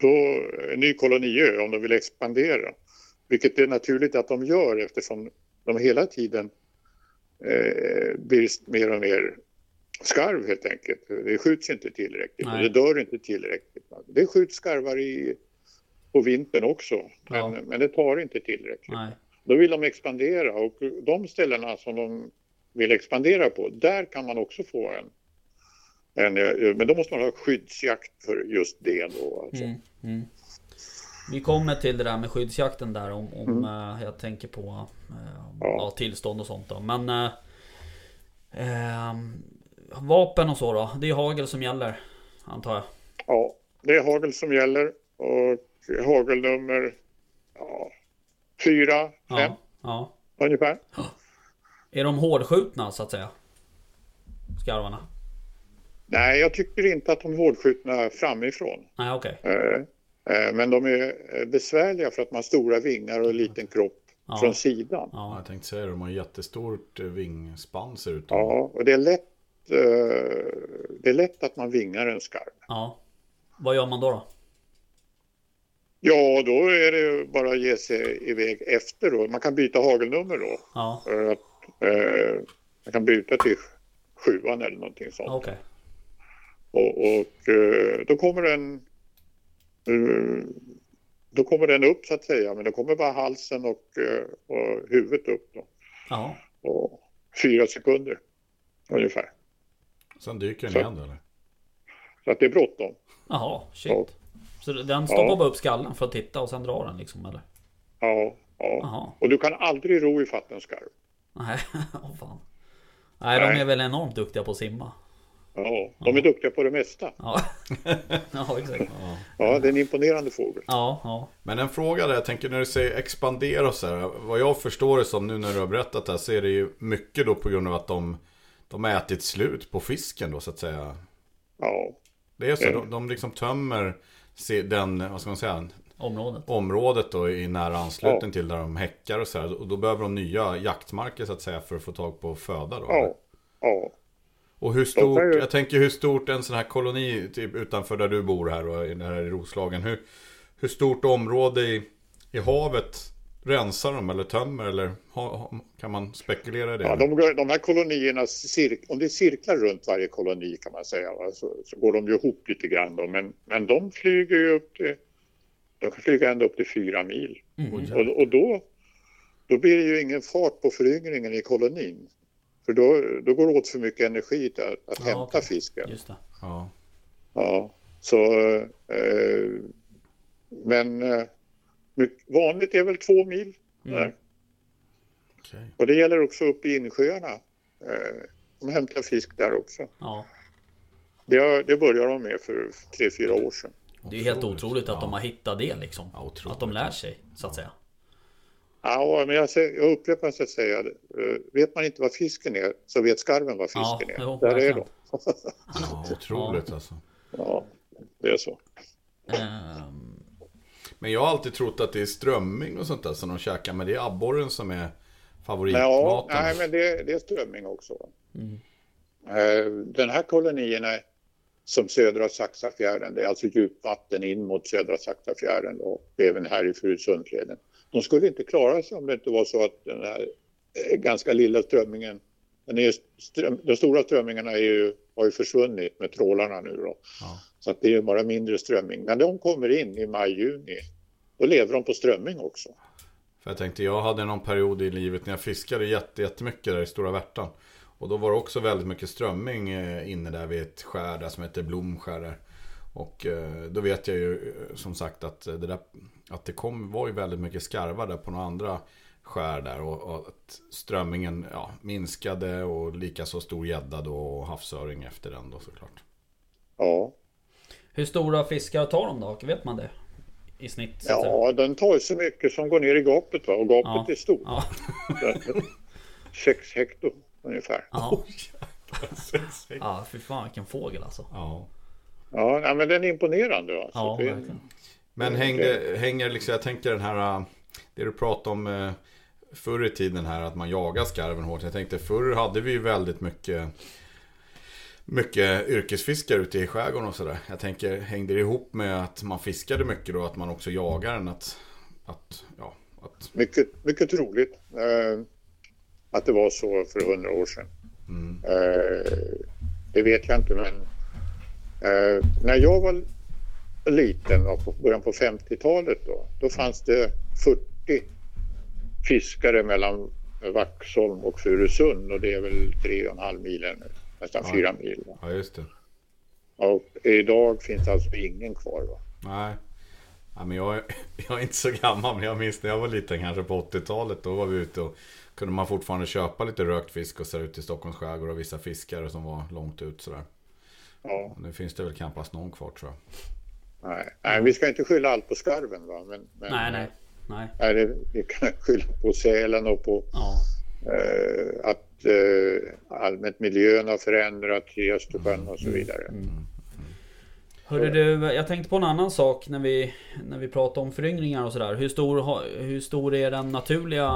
då, en ny koloniö, om de vill expandera. Vilket är naturligt att de gör eftersom de hela tiden eh, blir mer och mer skarv helt enkelt. Det skjuts inte tillräckligt Nej. och det dör inte tillräckligt. Det skjuts skarvar i, på vintern också, men, Ja. men det tar inte tillräckligt. Nej. Då vill de expandera och de ställena som de vill expandera på, där kan man också få en, en men då måste man ha skyddsjakt för just det då. Alltså. Mm. Mm. Vi kommer till det där med skyddsjakten där om, om Mm. eh, jag tänker på eh, Ja. ja, tillstånd och sånt då. Men ehm, vapen och så då? Det är hagel som gäller, antar jag. Ja, det är hagel som gäller och hagelnummer ja, fyra, fem Ja, ungefär. Är de hårdskjutna så att säga? Skarvarna? Nej, jag tycker inte att de är hårdskjutna framifrån. Nej, okej. Eh, eh, Men de är eh, besvärliga för att man har stora vingar och en liten kropp Ja. från sidan. Ja, Ja. jag tänkte säga det, de har jättestort vingspann ser ut. Ja, och det är lätt, det är lätt att man vingar en skarv. ja. Vad gör man då? då? Ja, då är det ju bara att ge sig iväg efter då. Man kan byta hagelnummer då. Ja, att, eh, man kan byta till sjuan eller någonting sånt. okej. Och, och eh, då kommer den eh, då kommer den upp så att säga, men då kommer bara halsen och, eh, och huvudet upp då. Ja. Och fyra sekunder ungefär. Sen dyker den Så- igen eller? Så att det är bråttom. Jaha, shit. Ja. Så den stoppar Ja. bara upp skallen för att titta och sen drar den liksom eller? Ja, ja. Jaha. Och du kan aldrig ro i fatt en skarv. Nej, åh fan. Nej, de Nej. är väl enormt duktiga på att simma. Ja, de är duktiga på det mesta. Ja, ja exakt. Ja, det är en imponerande fågel. Ja, ja. Men en fråga där, jag tänker när du säger expandera och så här. Vad jag förstår det som nu när du har berättat det här så är det ju mycket då på grund av att de, de har ätit slut på fisken då så att säga. Ja, Det är så, Mm. de, de liksom tömmer den, vad ska man säga, Området. området då i nära anslutning till där de häckar och så här. Och då behöver de nya jaktmarker så att säga för att få tag på föda då. ja, ja. Och hur stort, ju- jag tänker hur stort en sån här koloni typ utanför där du bor här och i- här i Roslagen. Hur, hur stort område i, i havet rensar de eller tömmer eller kan man spekulera i det? ja de, de här kolonierna, cirk, om det är cirklar runt varje koloni kan man säga, va, så, så går de ju ihop lite grann då. Men, men de flyger ju upp till, de kan flyga ända upp till fyra mil. Och, och då, då blir det ju ingen fart på föryngringen i kolonin. För då, då går det åt för mycket energi till att, att Ja, hämta okej. fisken. Just det. Ja. Ja, så... Eh, men eh, vanligt är väl två mil. Där. okej. Och det gäller också uppe i insjöarna. Eh, de hämtar fisk där också. Ja. Det, det började de med för tre, fyra år sedan. Det är helt otroligt att de har hittat det liksom. Ja. Att de lär sig, så att säga. Ja, men jag, säger, jag upprepar så att säga, eh, vet man inte vad fisken är så vet skarven vad Ja, fisken är. jo, där är de. Ja, otroligt alltså. Ja, det är så. Ehm, Men jag har alltid trott att det är strömming och sånt där som de käkar. Men det är abborren som är Ja, favoritmaten. nej, men det, det är strömming också. Mm. Eh, Den här kolonierna som södra Saxafjärden, det är alltså djupvatten in mot södra Saxafjärden och även här i Furusundsleden. De skulle inte klara sig om det inte var så att den här eh, ganska lilla strömmingen, den, är ström, de stora strömmingarna är ju, har ju försvunnit med trålarna nu då. Ja. Så att det är bara mindre strömming. Men de kommer in i maj, juni. Då lever de på strömming också. För jag tänkte, jag hade någon period i livet när jag fiskade jätte, jättemycket där i Stora Värtan. Och då var det också väldigt mycket strömming eh, inne där vid ett skär där som heter Blomskär. Och eh, då vet jag ju eh, som sagt att det där att det kom, var ju väldigt mycket skarvar där på några andra skär där. Och, och att strömmingen ja, minskade och lika så stor gädda då och havsöring efter den då såklart. Ja, hur stora fiskar tar de då? Vet man det? I snitt? Ja den tar ju så mycket som går ner i gapet va? och gapet Ja. är stort. Ja. Sex hekto ungefär. Ja. ja, fy fan vilken fågel alltså. Ja. Ja, nej, men den är imponerande. Alltså. Ja, Det- verkligen. Men hängde, hänger liksom, jag tänker den här, äh, det du pratade om äh, förr i tiden här, att man jagar skarven hårt. Jag tänkte förr hade vi ju väldigt mycket, mycket yrkesfiskare ute i skärgården och sådär. Jag tänker, hängde det ihop med att man fiskade mycket då, att man också jagar den? Att, att, ja, att, mycket, mycket troligt eh, att det var så för hundra år sedan. mm, Eh, det vet jag inte, men eh, när jag var liten, och på början på 50-talet, då, då fanns det 40 fiskare mellan Vaxholm och Furusund och det är väl tre och en halv mil nu, nästan Ja. fyra mil. Va? ja just det. Och idag finns alltså ingen kvar. Va? Nej. Ja, men jag, jag är inte så gammal, men jag minns när jag var liten, kanske på 80-talet. Då var vi ute och kunde man fortfarande köpa lite rökt fisk och så ut i Stockholms skärgård och vissa fiskare som var långt ut sådär. Ja, Nu finns det väl knappast någon kvar tror jag. nej. nej, vi ska inte skylla allt på skarven. Va? Men, men, Nej, nej. Nej. nej det, vi kan skylla på sälen och på Ja. eh, att eh, allmänt miljön har förändrats i Östersjön och så vidare. Hörru du, jag tänkte på en annan sak när vi, när vi pratar om föryngringar och sådär. Hur stor, hur stor är den naturliga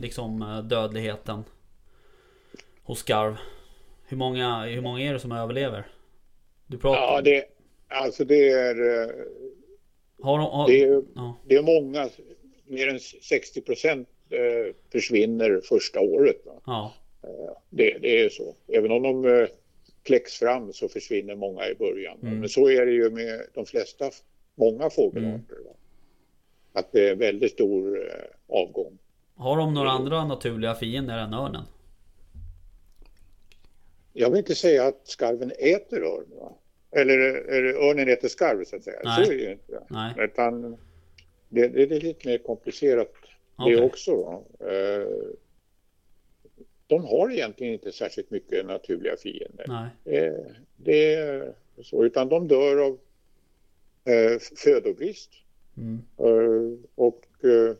liksom, dödligheten hos skarv? Hur många, hur många är det som överlever? Du pratar Ja, det, alltså det är, eh, har de, har, det är, ja, det är många, mer än 60 procent eh, försvinner första året. Va? ja, Det, det är så. Även om de eh, kläcks fram så försvinner många i början. Mm. Men så är det ju med de flesta, många fågelarter. Va? Att det är väldigt stor eh, avgång. har de några andra naturliga fiender än örnen? Jag vill inte säga att skarven äter örn. Va? Eller, eller örnen äter skarv så att säga. Nej. Så är det inte. Nej, Utan det, det är lite mer komplicerat Okej. det också. Va? De har egentligen inte särskilt mycket naturliga fiender. nej, Eh, Det är så, utan de dör av eh, födobrist. mm, Eh, Och eh,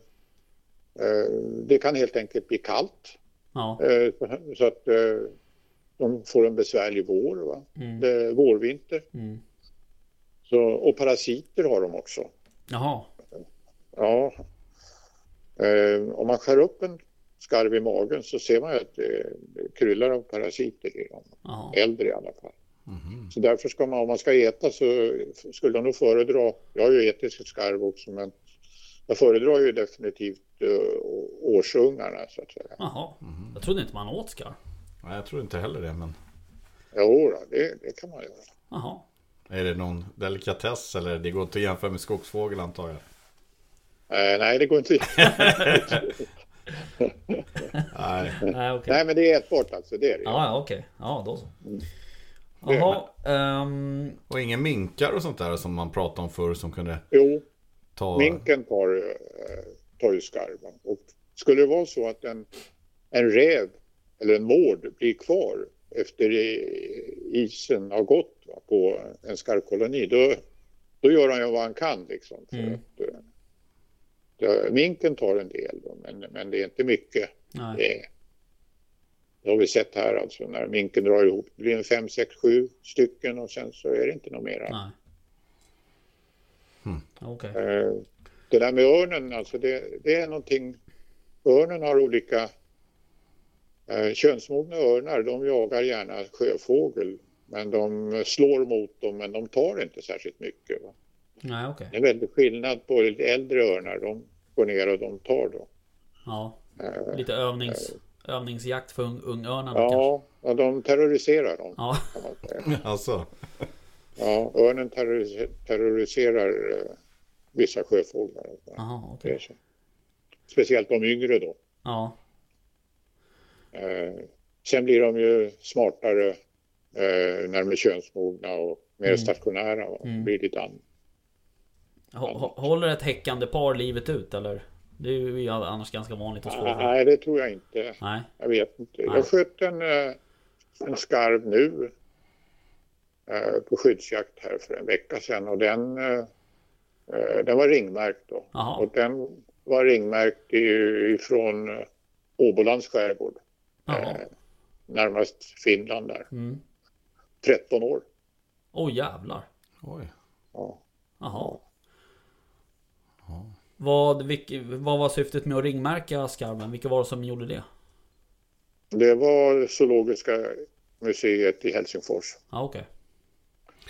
eh, det kan helt enkelt bli kallt. ja, eh, så- att de får en besvärlig vår, va? mm, Det vårvinter. mm. Så, och parasiter har de också. Jaha, Ja. Om man skär upp en skarv i magen så ser man ju att det, kryllar av parasiter i dem. jaha, Äldre i alla fall. Så därför ska man, om man ska äta så skulle jag nog föredra, jag har ju ätit skarv också men jag föredrar ju definitivt uh, årsungarna så att säga. jaha. Jag trodde inte man åt skarv. Nej, jag tror inte heller det, men Jo, då, det, det kan man göra. Jaha, är det någon delikatess eller det går inte att jämföra med skogsfågel antar jag? Eh, nej, det går inte. Nej, nej okej. nej, men det är ätbart alltså, det är det. Ja, ja okej. Ja, då så. Mm. Jaha, ehm, och inga minkar och sånt där som man pratade om förr som kunde Jo, ta... minken tar, eh, tar ju skarven. Och skulle det vara så att en, en räv eller en mård blir kvar efter isen har gått va, på en skarvkoloni, då, då gör han ju vad han kan liksom. För Mm. att, eh, minken tar en del, då, men, men det är inte mycket. nej. Det, det har vi sett här alltså, när minken drar ihop. Det blir en fem, sex, sju stycken och sen så är det inte något mer. Nej. Okej. Eh, Det där med örnen, alltså det, det är någonting. Örnen har olika eh, könsmogna örnar. De jagar gärna sjöfågel, men de slår mot dem, men de tar inte särskilt mycket. Va? Nej, okej. Det är en väldig skillnad på lite äldre örnar. De går ner och de tar då. Ja. Eh, Lite övnings, övningsjakt för ung, ungörnarna kanske. Ja, ja, de terroriserar dem. Ja. Alltså, Ja, örnen terroris- terroriserar eh, vissa sjöfåglar. Är så. Speciellt de yngre då. Ja. Eh, sen blir de ju smartare eh, när de är könsmogna och mer Mm. stationära. Va? Mm. Blir lite an- Hå- hå- Håller ett häckande par livet ut eller? Det är ju annars ganska vanligt hos fåglar. Nej, det tror jag inte. Nej. Jag vet inte. Nej. Jag sköt en, eh, en skarv nu eh, på skyddsjakt här för en vecka sedan och den, eh, den var ringmärkt då. Jaha. Och den var ringmärkt ifrån Åbolands skärgård, Jaha. eh, närmast Finland där. Mm. 13 år. Åh oh, jävlar. oj. Ja. Jaha. Vad, vilk, vad var syftet med att ringmärka skarven? Vilka var det som gjorde det? Det var Zoologiska museet i Helsingfors. Ja okej.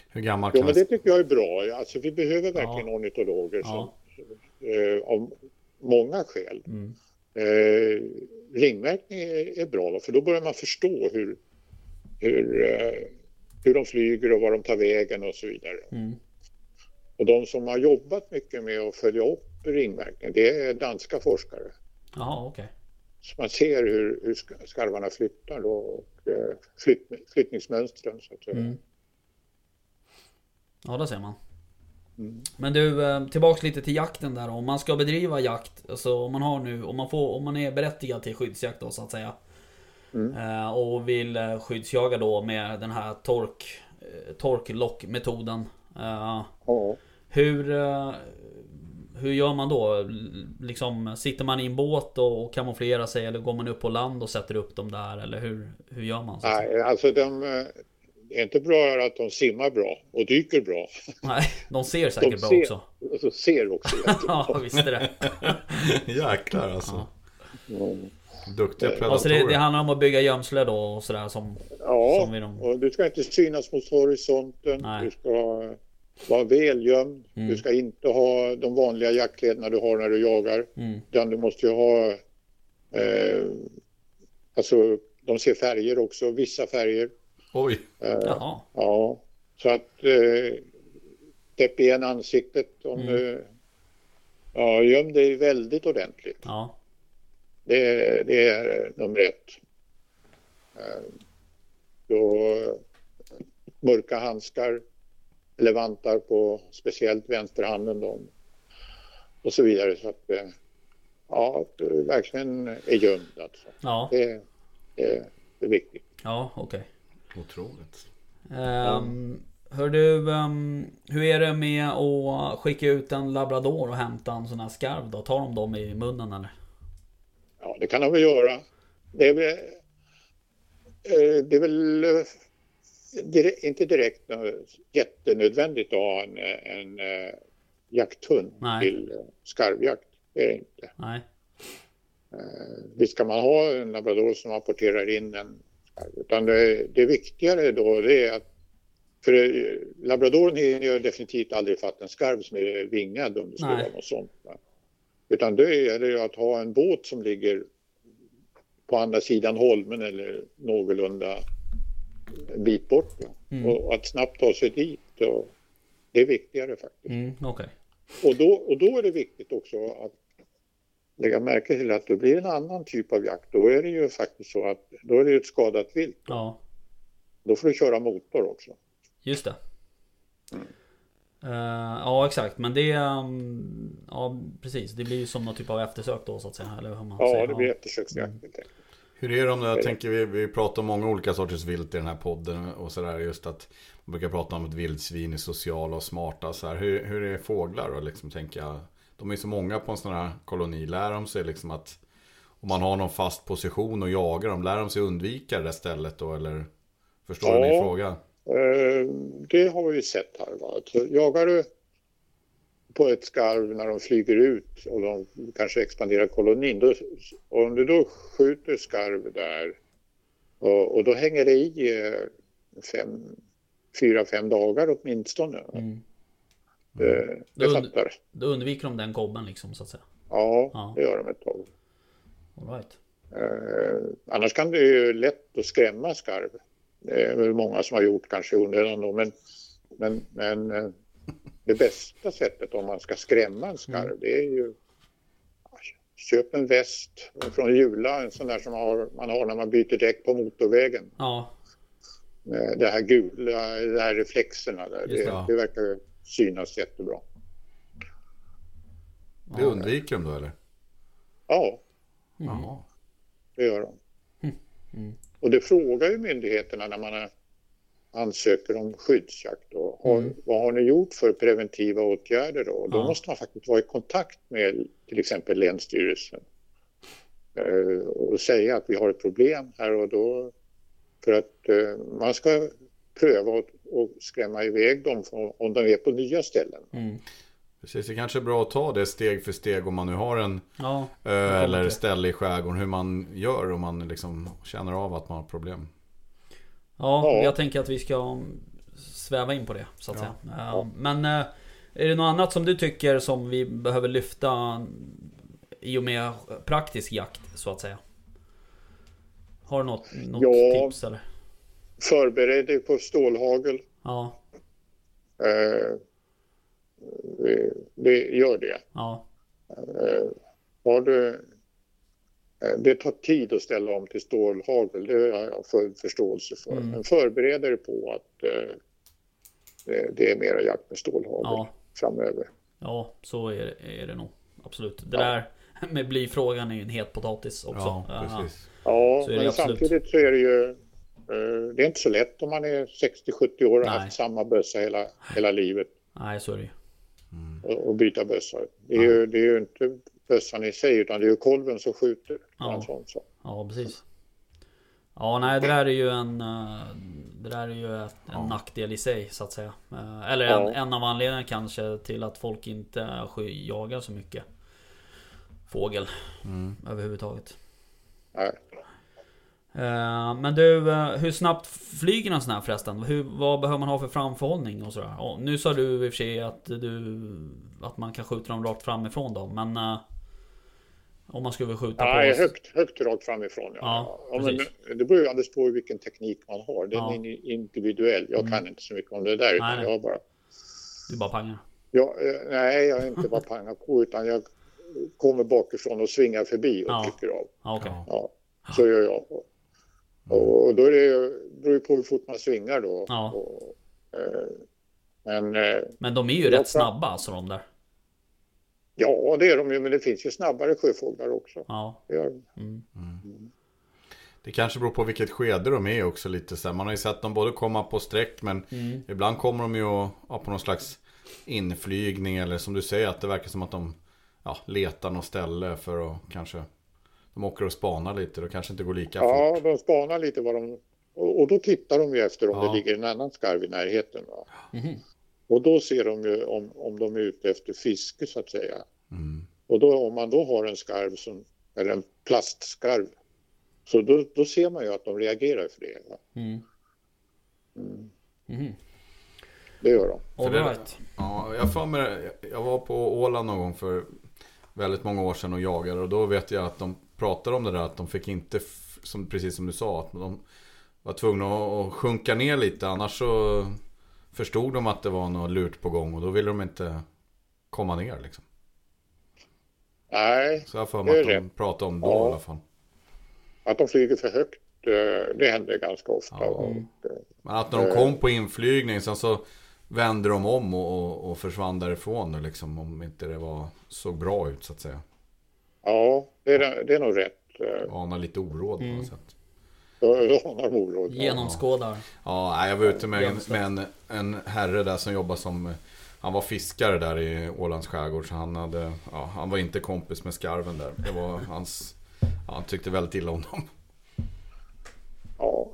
Hur gammal Jo, kan men det tycker jag är bra. Alltså, vi behöver verkligen ornitologer som, Ja. eh, av många skäl. Mm. Eh, ringmärkning är, är bra, för då börjar man förstå hur, hur, eh, hur de flyger och var de tar vägen och så vidare. Mm. Och de som har jobbat mycket med att följa upp ringmärkning, det är danska forskare. Jaha okej. Så man ser hur, hur sk- skarvarna flyttar då och eh, flytt, flyttningsmönstren så att säga. Mm. Ja det ser man. Men du, eh, tillbaks lite till jakten där. Om man ska bedriva jakt, alltså om man har nu, om man, får, om man är berättigad till skyddsjakt då så att säga. Eh, och vill skyddsjaga då med den här tork, torklockmetoden. Ja. hur, hur gör man då? Liksom, sitter man i en båt och, och kamouflerar sig eller går man upp på land och sätter upp dem där? Eller hur, hur gör man? Så? Nej, alltså de, eh, det är inte bra att de simmar bra och dyker bra. Nej, de ser säkert bra ser- också. Och så ser också jättebra. Ja, visst är det. Jäklar alltså. Mm. Duktiga predatorer. Alltså det, det handlar om att bygga gömsle då och sådär som... Ja, Som vid dem. och du ska inte synas mot horisonten. Nej. Du ska vara välgömd. Mm. Du ska inte ha de vanliga jaktkläderna du har när du jagar. Mm. Utan du måste ju ha... Eh, alltså, de ser färger också, vissa färger. Oj. Eh, Jaha. Ja, så att eh, täpp igen ansiktet om Mm. du... Ja, göm dig väldigt ordentligt. Ja. Det, det är nummer ett. Eh, Då mörka handskar eller vantar på speciellt vänsterhanden då, och så vidare. Så att, eh, ja, verkligen är gömd alltså. Ja. Det, det, det är viktigt. Ja, okej. Otroligt. Um, hör du, ehm, hur är det med att skicka ut en labrador och hämta en sån här skarv då? Tar de dem i munnen eller? Ja, det kan de väl göra. Det är väl, eh, det är väl inte direkt jättenödvändigt att ha en, en eh, jakthund Nej. till eh, skarvjakt. Det är det inte. Nej. Eh, Visst kan man ha en labrador som rapporterar in en skarv. Utan det, det viktigare då det är att för labradoren hinner ju definitivt aldrig fatta en skarv som är vingad om det skulle vara något sånt. Va? Utan det ju att ha en båt som ligger på andra sidan holmen eller någorlunda en bit bort. Mm. Och att snabbt ta sig dit. Och det är viktigare faktiskt. Mm, okej. Och då, och då är det viktigt också att lägga märke till att det blir en annan typ av jakt. Då är det ju faktiskt så att då är det ju ett skadat vilt. Ja, Då får du köra motor också. just det. Mm. Eh, ja, exakt. Men det... ehm, ja, precis. Det blir ju som någon typ av eftersök då så att säga. Eller hur man Ja, säger. det blir eftersöksjakt helt enkelt. Hur är det om det? Jag tänker vi, vi pratar om många olika sorters vilt i den här podden och sådär. Just att man brukar prata om att vildsvin är sociala och smarta. Så här. Hur, hur är fåglar då? Liksom, tänker jag. De är så många på en sån här koloni. Lär de sig liksom att om man har någon fast position och jagar dem. Lär de sig undvika det där stället då? Eller förstår du Ja. min fråga? Eh, Det har vi sett här. Va? Jagar du på ett skarv när de flyger ut och de kanske expanderar kolonin. Då, och om du då skjuter skarv där och, och då hänger det i eh, fem, fyra, fem dagar åtminstone. Mm. Det, det Då und- fattar. Då undviker de den kobben liksom så att säga. Ja, Ja. det gör de ett tag. All right. Eh, annars kan det ju lätt att skrämma skarv. Det är väl många som har gjort kanske i onödan då, men, men, men eh, det bästa sättet om man ska skrämma en skarv det är ju köp en väst från Jula, en sån där som har, man har när man byter däck på motorvägen. Ja, Eh, Det här gula, de här reflexerna där, det, det. det verkar synas jättebra. Det undviker de då eller? Ja, Jaha. det gör de. Mm. Och det frågar ju myndigheterna när man ansöker om skyddsjakt. Då. Har, Mm. Vad har ni gjort för preventiva åtgärder då? Då Ja. måste man faktiskt vara i kontakt med till exempel Länsstyrelsen eh, och säga att vi har ett problem här och då. För att eh, man ska pröva att och skrämma iväg dem från, om de är på nya ställen. mm. Precis, det kanske är bra att ta det steg för steg om man nu har en ja. ö kommer eller ställe i skärgården. Hur man gör om man liksom känner av att man har problem. Ja, Ja. jag tänker att vi ska sväva in på det så att Ja. säga. Ja, Men eh, är det något annat som du tycker som vi behöver lyfta i och med praktisk jakt så att säga? Har du något, något Ja. tips eller? Förbered dig på stålhagel. Ja, Eh, det, det gör det. ja, Eh, har du, det tar tid att ställa om till stålhagel, det har jag full förståelse för. Mm. Men förbered er på att eh, det, det är mera jakt med stålhagel. ja. framöver. Ja, så är det, är det nog. Absolut. Det där med blyfrågan är ju en het potatis också. Ja, Ja. precis. Ja, men absolut. samtidigt så är det ju eh, det är inte så lätt om man är 60-70 år och har Nej. haft samma bössa hela, hela livet Nej, så är det ju. och, och byta bössa. Det är, ju, det är ju inte bössan i sig utan det är ju kolven som skjuter. Ja. Sån sak. Ja, precis. Ja, nej, det där är ju en... eh, Det där är ju en nackdel i sig, så att säga. Eh, Eller en, Ja. en av anledningarna kanske till att folk inte jagar så mycket fågel överhuvudtaget. Nej. Eh, Men du, hur snabbt flyger en sån här förresten? Hur, vad behöver man ha för framförhållning och sådär? Och nu sa du i och för sig att du... Att man kan skjuta dem rakt framifrån då, men... Om man skulle skjuta Nej, på... högt, högt rakt framifrån. Ja, men precis. det beror ju alldeles på vilken teknik man har. Den Ja. Mm. är individuell. Jag kan inte så mycket om det där. Utan Nej. Jag bara, Du bara pangar. jag, eh, nej, jag är inte bara panga på utan jag kommer bakifrån och svingar förbi och Ja. trycker av. Ja, okej. Ja, så gör jag. Och, och då är det beror det på hur fort man svingar då. Ja. Och, eh, men eh, Men de är ju rätt snabba alltså de där. Ja, det är de ju. Men det finns ju snabbare sjöfåglar också. Ja. Det gör, Det kanske beror på vilket skede de är också lite så här. Man har ju sett dem både komma på sträck men ibland kommer de ju ja, på någon slags inflygning eller som du säger att det verkar som att de ja, letar något ställe för att kanske de åker och spanar lite och kanske inte går lika ja, fort. de spanar lite vad de... Och, och då tittar de ju efter om Ja. det ligger en annan skarv i närheten. Va? Mhm. Och då ser de ju om, om de är ute efter fiske så att säga. Mm. Och då, om man då har en skarv som, eller en plastskarv, så då, då ser man ju att de reagerar för det. Va? Mm. Mhm. Det gör de. All det- right. Ja, jag, får mig, jag var på Åland någon gång för väldigt många år sedan och jagade och då vet jag att de pratade om det där att de fick inte, som, precis som du sa, att de var tvungna att sjunka ner lite annars så förstod de att det var något lurt på gång och då ville de inte komma ner liksom. Nej, Så jag för mig att de pratade om då Ja. i alla fall. att de flyger för högt, det händer ganska ofta. Ja. Och, Men att när de kom på inflygning sen så vände de om och, och, och försvann därifrån nu liksom om inte det var, såg bra ut så att säga. Ja, det är, det är nog rätt. Eh, Ana lite oråd på något sätt. Genomskådar. Ja, jag var ute med, en, med en, en herre där som jobbar som Han var fiskare där i Ålands skärgård så han hade ja, Han var inte kompis med skarven där Det var hans ja, Han tyckte väldigt illa om dem Ja.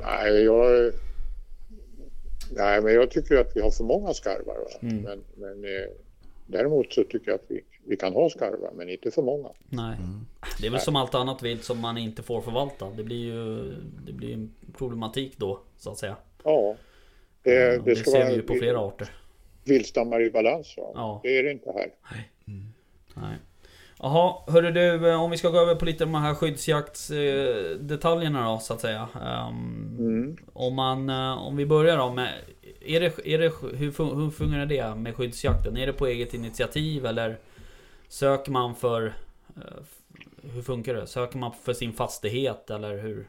Nej, jag... Nej, men jag tycker att vi har för många skarvar. Va? Mm. Men, men eh, däremot så tycker jag att vi, vi kan ha skarvar, men inte för många. Nej. Det är väl som allt annat vilt som man inte får förvalta. Det blir ju det blir en problematik då, så att säga. Ja. Det, Det, det det ska ser vara vi ju på flera arter. viltstammar i balans. Va? Ja. Det är det inte här. Nej. Jaha, hörru du, eh, om vi ska gå över på lite de här skyddsjaktsdetaljerna då, så att säga. Ehm, Mm. Om man, eh, om vi börjar då med... Är det, är det, hur, hur fungerar det med skyddsjakten? Är det på eget initiativ eller söker man för... eh, Hur funkar det? Söker man för sin fastighet eller hur?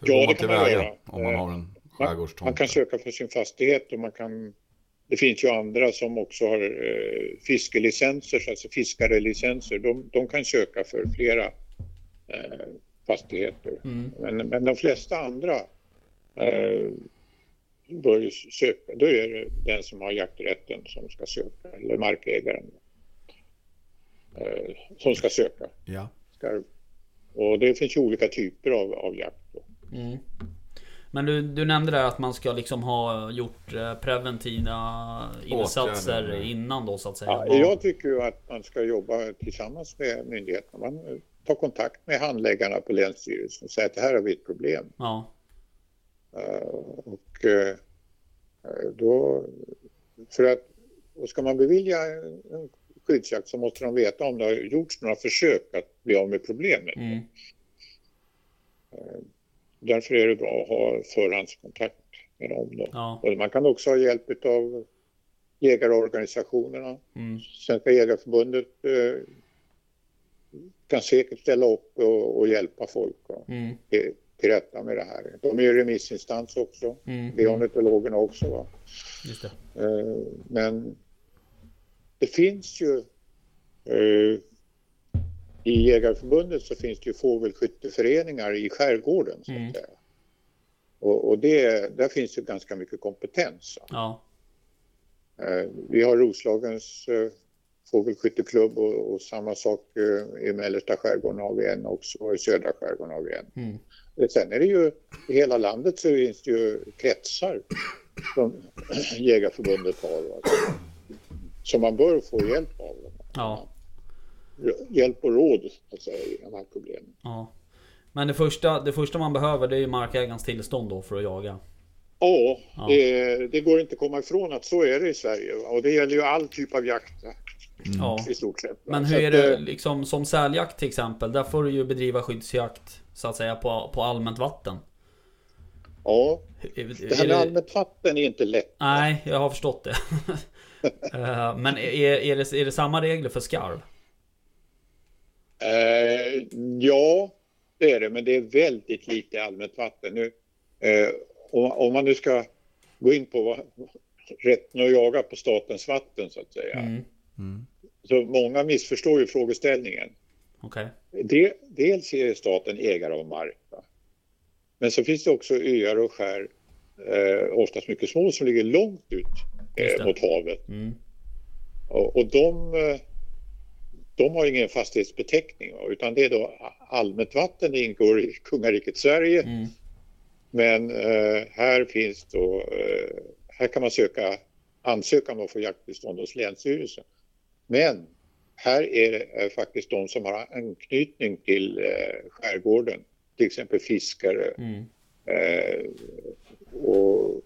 Hur Ja, går det man kan man göra. om man Eh, har en Man, skärgårdstomt? man kan söka för sin fastighet och man kan... Det finns ju andra som också har eh, fiskelicenser, alltså fiskarelicenser. De, de kan söka för flera eh, fastigheter. Mm. Men, men de flesta andra eh, bör ju söka. Då är det den som har jakträtten som ska söka, eller markägaren eh, som ska söka. Ja. Skarv. Och det finns ju olika typer av, av jakt. Då. Mm. Men du, du nämnde där att man ska liksom ha gjort eh, preventiva insatser Åtgärder. innan då så att säga. Ja, jag tycker ju att man ska jobba tillsammans med myndigheterna. Man tar kontakt med handläggarna på Länsstyrelsen och säger att det här har vi ett problem. Ja, och eh, då, för att, och ska man bevilja en skyddsjakt så måste de veta om det har gjorts några försök att bli av med problemet. mm. Därför är det bra att ha förhandskontakt med dem. Då. ja, Och man kan också ha hjälp av jägarorganisationerna. mm. Svenska Jägareförbundet eh, kan säkert ställa upp och, och hjälpa folk och, Mm. Till, rätta med det här. De är ju remissinstans också, Mm. det är ornitologerna också. Va? Just det. Eh, Men det finns ju eh, i Jägarförbundet så finns det ju fågelskytteföreningar i skärgården. Så Mm. Och, och det, där finns ju ganska mycket kompetens. Ja. Eh, Vi har Roslagens eh, fågelskytteklubb och, och samma sak eh, i mellersta skärgården har vi en också och i södra skärgården har vi en. Mm. Sen är det ju i hela landet så finns det ju kretsar som Jägarförbundet har va, som man bör få hjälp av. Ja. Hjälp och råd att säga, i de här problemen. Ja. Men det första, det första man behöver det är ju markägarens tillstånd då för att jaga. Ja, Ja. Det, det går inte att komma ifrån att så är det i Sverige och det gäller ju all typ av jakt va, Ja. i stort sett. Men Så hur är det liksom som säljakt till exempel? Där får du ju bedriva skyddsjakt så att säga på, på allmänt vatten. Ja, det här är med allmänt vatten är inte lätt. Nej, jag har förstått det. Eh, Men är, är, det, är det samma regler för skarv? Eh, ja, det är det, men det är väldigt lite allmänt vatten. Nu, eh, om, om man nu ska gå in på vad, rätten att jaga på statens vatten så att säga. Mm. Så många missförstår ju frågeställningen. Okej. Det, dels är staten ägare av mark. Va? Men så finns det också öar och skär, eh, oftast mycket små, som ligger långt ut eh, mot havet. Mm. Och, och de, eh, de har ingen fastighetsbeteckning, va? utan det är då allmänt vatten, det ingår i kungariket Sverige. Mm. Men eh, här finns då, eh, här kan man söka, ansöka om att få jakttillstånd hos Länsstyrelsen. Men här är det faktiskt de som har anknytning till eh, skärgården, till exempel fiskare Mm. eh, och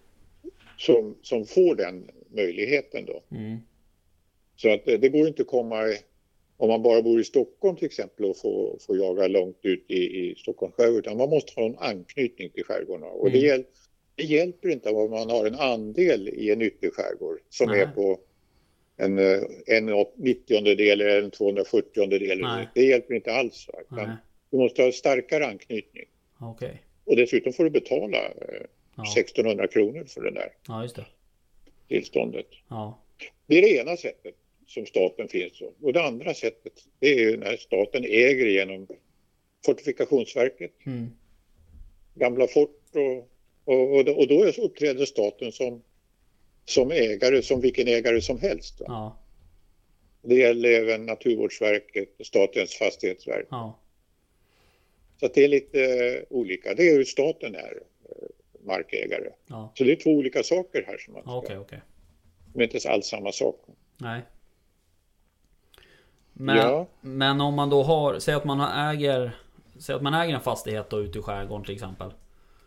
som, som får den möjligheten då. Mm. Så att eh, det går inte att komma, om man bara bor i Stockholm till exempel och få, få jaga långt ut i, i Stockholms skärgård, utan man måste ha en anknytning till skärgården. Och det, Mm. hjäl, det hjälper inte om man har en andel i en ytterskärgård som Nej. är på en, eh, en 90 del eller en 240 del. Nej. Det hjälper inte alls. du måste ha starkare anknytning. Okej. Och dessutom får du betala eh, Ja. 1600 kronor för det där ja, det. tillståndet. Ja. Det är det ena sättet som staten finns så. Och det andra sättet det är när staten äger genom Fortifikationsverket, Mm. gamla fort och, och, och då uppträder staten som, som ägare, som vilken ägare som helst. Ja. Det gäller även Naturvårdsverket och Statens fastighetsverk. Ja. Så det är lite eh, olika. Det är hur staten är eh, markägare. Ja. Så det är två olika saker här som man ska, okej. de är inte alls samma sak. Nej. Men, Ja. men om man då har, säg att man äger Säg att man äger en fastighet då ute i skärgården till exempel.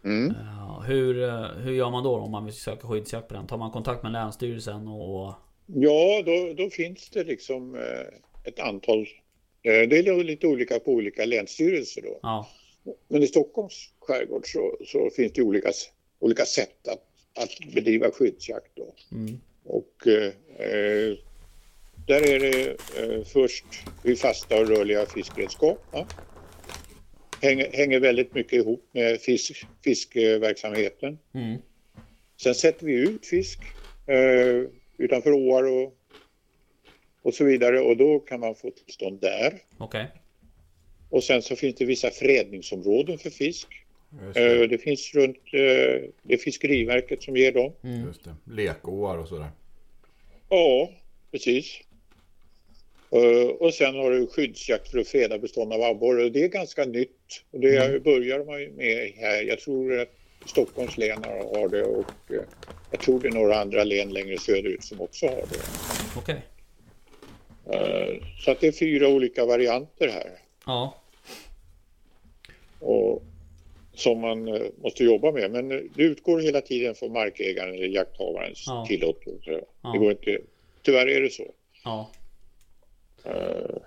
Mm. Ja, hur, eh, hur gör man då om man vill söka skyddsjakt på den? Tar man kontakt med Länsstyrelsen och... Ja, då, då finns det liksom eh, ett antal. Eh, det är lite olika på olika länsstyrelser då. ja, Men i Stockholms skärgård så, så finns det olika, olika sätt att, att bedriva skyddsjakt då. mm, Och eh, eh, där är det eh, först vid fasta och rörliga fiskredskap. Va? Hänger, hänger väldigt mycket ihop med fisk, fiskverksamheten. mm, Sen sätter vi ut fisk eh, utanför åar och, och så vidare och då kan man få tillstånd där. okej. Och sen så finns det vissa fredningsområden för fisk. Just Eh, det. det finns runt, eh, det är Fiskeriverket som ger dem. Mm, Just det. Lekåar och sådär. Ja, precis. Eh, och sen har du skyddsjakt för att freda bestånd av abborre. Det är ganska nytt. Och det börjar man med här. Jag tror att Stockholms län har det och eh, jag tror det är några andra län längre söderut som också har det. okej. Eh, Så att det är fyra olika varianter här Ja, och, som man måste jobba med. Men det utgår hela tiden från markägaren eller jakthavarens Ja. tillåtelse. Ja. Det går inte, tyvärr är det så. ja.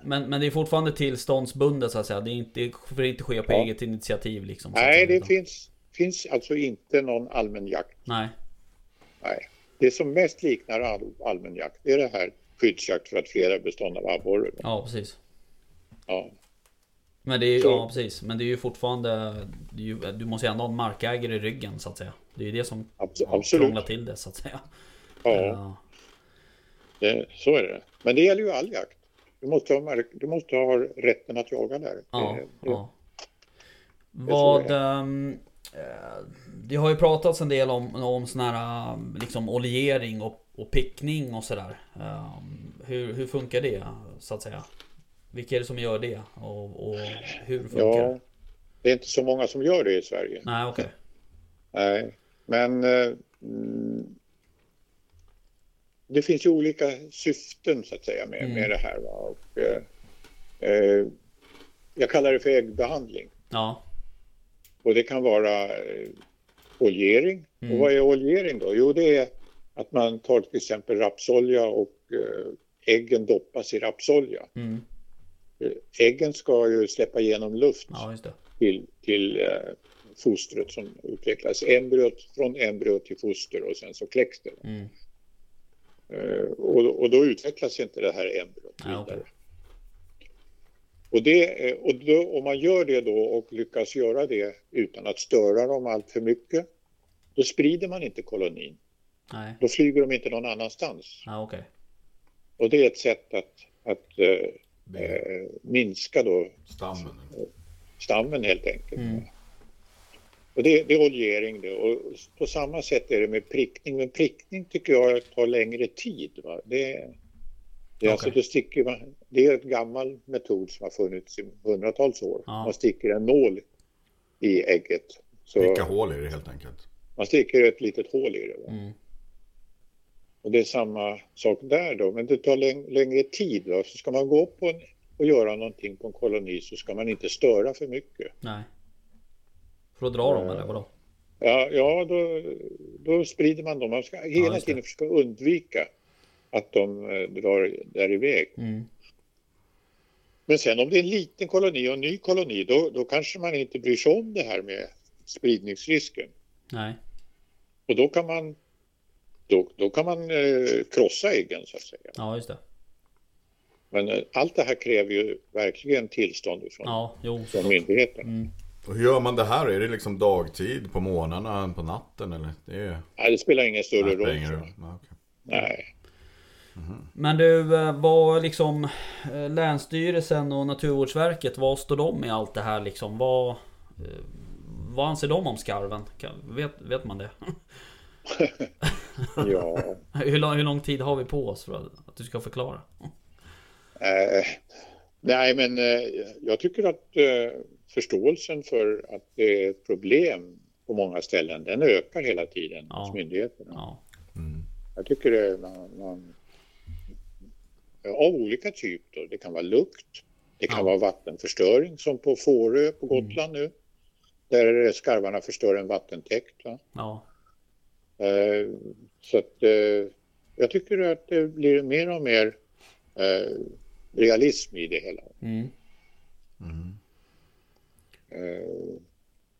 Men, men det är fortfarande tillståndsbundet så att säga. Det är inte, det får inte ske på Ja. eget initiativ liksom. Nej, det finns, finns alltså inte någon allmän jakt. Nej. Nej. Det som mest liknar all, allmän jakt är det här skyddsjakt för att freda bestånd av abborre. Ja, precis. Ja. Men det är Så- ja precis. Men det är ju fortfarande... Är ju, du måste ju ändå ha en markägare i ryggen så att säga. Det är ju det som krånglar till det så att säga. Ja, Ja. det, så är det. Men det gäller ju all jakt. Du måste ha, mark- du måste ha rätten att jaga där. Ja, Det- det- ja. Vad... ehm, eh, det har ju pratats en del om, om sån här um, liksom oljering och, och pickning och sådär. Ehm, hur, hur funkar det så att säga? Vilka är det som gör det? Och, och hur funkar Ja, det? det är inte så många som gör det i Sverige. Nej okej. Nej, men eh, mm, det finns ju olika syften så att säga med, Mm. med det här. Va? Och, eh, eh, jag kallar det för äggbehandling Ja. och det kan vara eh, oljering. Mm. Och vad är oljering då? Jo, det är att man tar till exempel rapsolja och eh, äggen doppas i rapsolja. Mm. Eh, Äggen ska ju släppa igenom luft Ja till, till eh, fostret som utvecklas. Embryot, från embryo till foster och sen så kläcks det. Mm. Eh, och, och då utvecklas inte det här embryot vidare. okej. Och, det, eh, och då, om man gör det då och lyckas göra det utan att störa dem allt för mycket, då sprider man inte kolonin. Nej. Då flyger de inte någon annanstans. Ja okej. Och det är ett sätt att, att eh, eh, minska då Stammen. stammen helt enkelt. Mm. Och det, det är oljering det. Och på samma sätt är det med prickning. Men prickning tycker jag tar längre tid. Va? Det, det, är Okej. alltså, då sticker man, det är en gammal metod som har funnits i hundratals år. Ja. Man sticker en nål i ägget. Så Vilka hål är det helt enkelt? man sticker ett litet hål i det. Va? Mm. Och det är samma sak där då. Men det tar läng- längre tid. Va? Så ska man gå upp på en, och göra någonting på en koloni så ska man inte störa för mycket. Nej. För då drar de eller vadå? Ja, ja då, då sprider man dem. Man ska hela det. tiden försöka undvika att de eh, drar där iväg. Mm. Men sen om det är en liten koloni och en ny koloni, då, då kanske man inte bryr sig om det här med spridningsrisken. Nej. Och då kan man, då, då kan man eh, krossa äggen så att säga. Ja just det. Men eh, allt det här kräver ju verkligen tillstånd ifrån, Ja jo. från myndigheten. Mm. Och hur gör man det här? Är det liksom dagtid, på morgnarna, på natten eller? Det är... Nej, det spelar ingen större Nej, roll. spelar ingen tror roll. jag. Ja, okej. Nej. Men du, eh, vad liksom eh, Länsstyrelsen och Naturvårdsverket, vad står de i allt det här liksom? Vad, eh, vad anser de om skarven? Vet, vet man det? Ja. hur, lång, hur lång tid har vi på oss för att, att du ska förklara? Eh, nej, men eh, jag tycker att eh, förståelsen för att det är ett problem på många ställen, den ökar hela tiden Ja. hos myndigheterna. Ja. Jag tycker det, man, man, av olika typ då. Det kan vara lukt, det kan Ja. vara vattenförstöring som på Fårö på Gotland nu. Där skarvarna förstör en vattentäkt. Va? Ja. Eh, så att eh, jag tycker att det blir mer och mer eh, realism i det hela. Mm. Eh,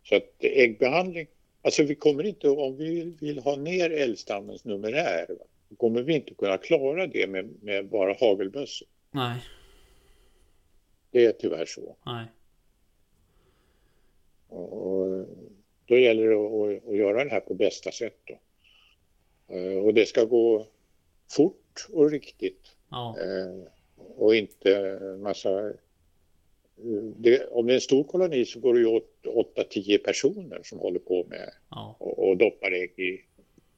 Så att äggbehandling, alltså vi kommer inte, om vi vill ha ner älgstammens numerär, då kommer vi inte kunna klara det med, med bara hagelbössor. Nej. Det är tyvärr så. Nej. Och, då gäller det att, att, att göra det här på bästa sätt. Då. Eh, Och det ska gå fort och riktigt Ja. eh, och inte massa... Det, om det är en stor koloni så går det ju åt 8-10 personer som håller på med Ja. och, och doppar ägg i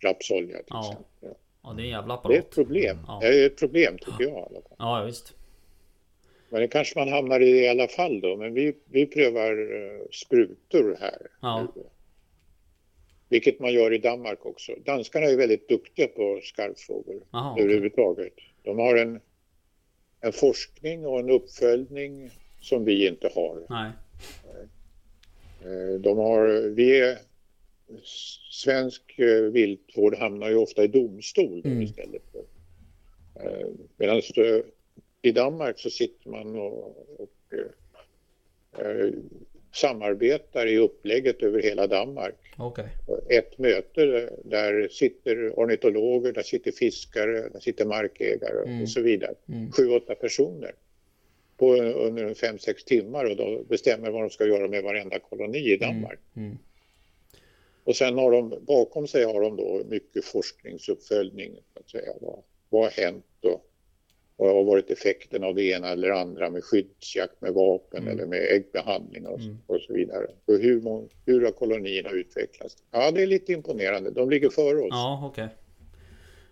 rapsolja till Ja. exempel. Ja det är en jävla Det är ett apparat. problem. Ja. Det är ett problem tycker jag i alla fall. Ja visst. Men det kanske man hamnar i i alla fall då. Men vi, vi prövar eh, sprutor här. Ja. Vilket man gör i Danmark också. Danskarna är väldigt duktiga på skarvfrågor okej. överhuvudtaget. De har en, en forskning och en uppföljning som vi inte har. Nej. Eh, De har, vi är, svensk eh, viltvård hamnar ju ofta i domstol Mm. istället. För, eh, medan i Danmark så sitter man och, och samarbetar i upplägget över hela Danmark. Okej. Ett möte där sitter ornitologer, där sitter fiskare, där sitter markägare Mm. och så vidare. Mm. Sju, åtta personer på, under en fem, sex timmar och då bestämmer vad de ska göra med varenda koloni i Danmark. Mm. Och sen har de, bakom sig har de då mycket forskningsuppföljning. Att säga. Vad, vad har hänt och vad har varit effekten av det ena eller andra med skyddsjakt med vapen Mm. eller med äggbehandling och, Mm. och så vidare. Och hur, hur har kolonierna utvecklats? Ja, det är lite imponerande. De ligger före oss. Ja, okej.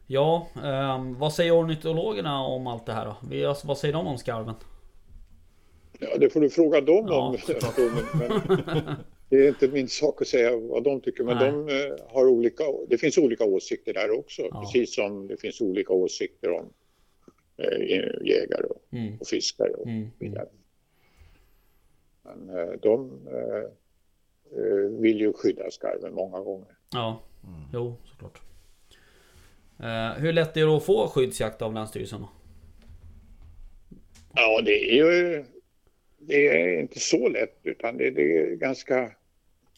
Ja, ehm, vad säger ornitologerna om allt det här då? Alltså, vad säger de om skarven? Ja, det får du fråga dem Ja, om. det är inte min sak att säga vad de tycker, men Nej. de eh, har olika, det finns olika åsikter där också. Ja. Precis som det finns olika åsikter om eh, jägare och, Mm. och fiskare och Mm. vidare. Men eh, de eh, eh, vill ju skydda skarven många gånger. Ja, jo såklart. Eh, hur lätt är det att få skyddsjakt av Länsstyrelsen då? Ja, det är ju det är inte så lätt utan det, det är ganska,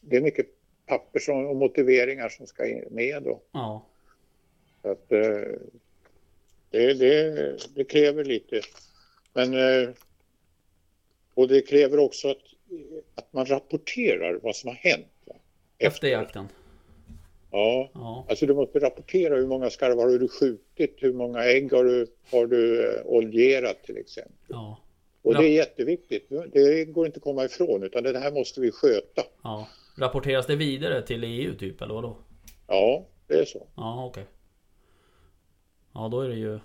det är mycket papper som, och motiveringar som ska med då. Ja, Så att, eh, det, det, det kräver lite. Men, eh, och det kräver också att, att man rapporterar vad som har hänt. va? efter jakten. Ja, Ja, alltså du måste rapportera hur många skarvar har du skjutit, hur många ägg har du, har du eh, oljerat till exempel. ja, Och det är jätteviktigt. Det går inte att komma ifrån utan det här måste vi sköta. ja. Rapporteras det vidare till EU typ eller vadå? Ja, det är så. Ja, okej. Ja, då är det ju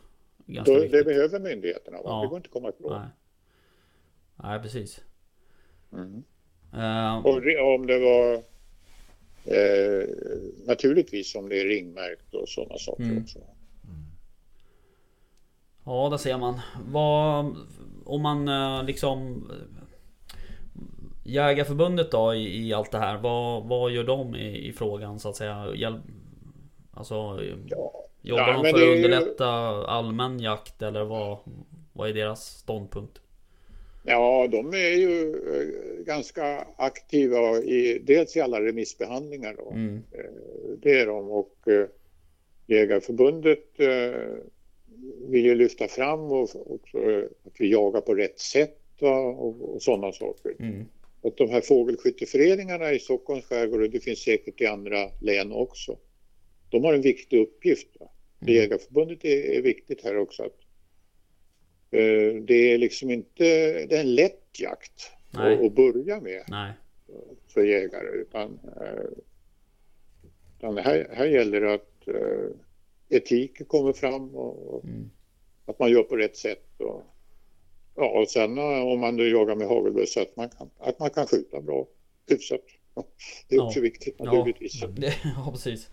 ganska Då, det behöver myndigheterna. Va? Ja. Det går inte att komma ifrån. Nej. Nej, precis. Mm. Eh, Och re- om det var eh, naturligtvis om det är ringmärkt och sådana saker Mm. också. Ja, där ser man. Vad, om man eh, liksom... Jägarförbundet då i, i allt det här. Vad, vad gör de i, i frågan så att säga? Hjälp, alltså, Ja. jobbar de för att är ju- underlätta allmän jakt eller vad, vad är deras ståndpunkt? ja, de är ju eh, ganska aktiva i dels i alla remissbehandlingar. Då. Mm. Eh, Det är de och Jägarförbundet vill ju lyfta fram och också eh, att vi jagar på rätt sätt va, och, och sådana saker. Mm. Att de här fågelskytteföreningarna i Stockholms skärgård och det finns säkert i andra län också. De har en viktig uppgift. Va? Mm. Jägarförbundet är, är viktigt här också. Att, eh, det är liksom inte det är en lätt jakt att, att börja med Nej. för jägare utan, eh, utan här, här gäller det att eh, etik kommer fram och, och Mm. att man gör på rätt sätt. Och, ja, och sen eh, om man då jagar med hagelbössa att man kan, att man kan skjuta bra hyfsat. Det är också Ja. viktigt Ja. naturligtvis. Det, ja, precis.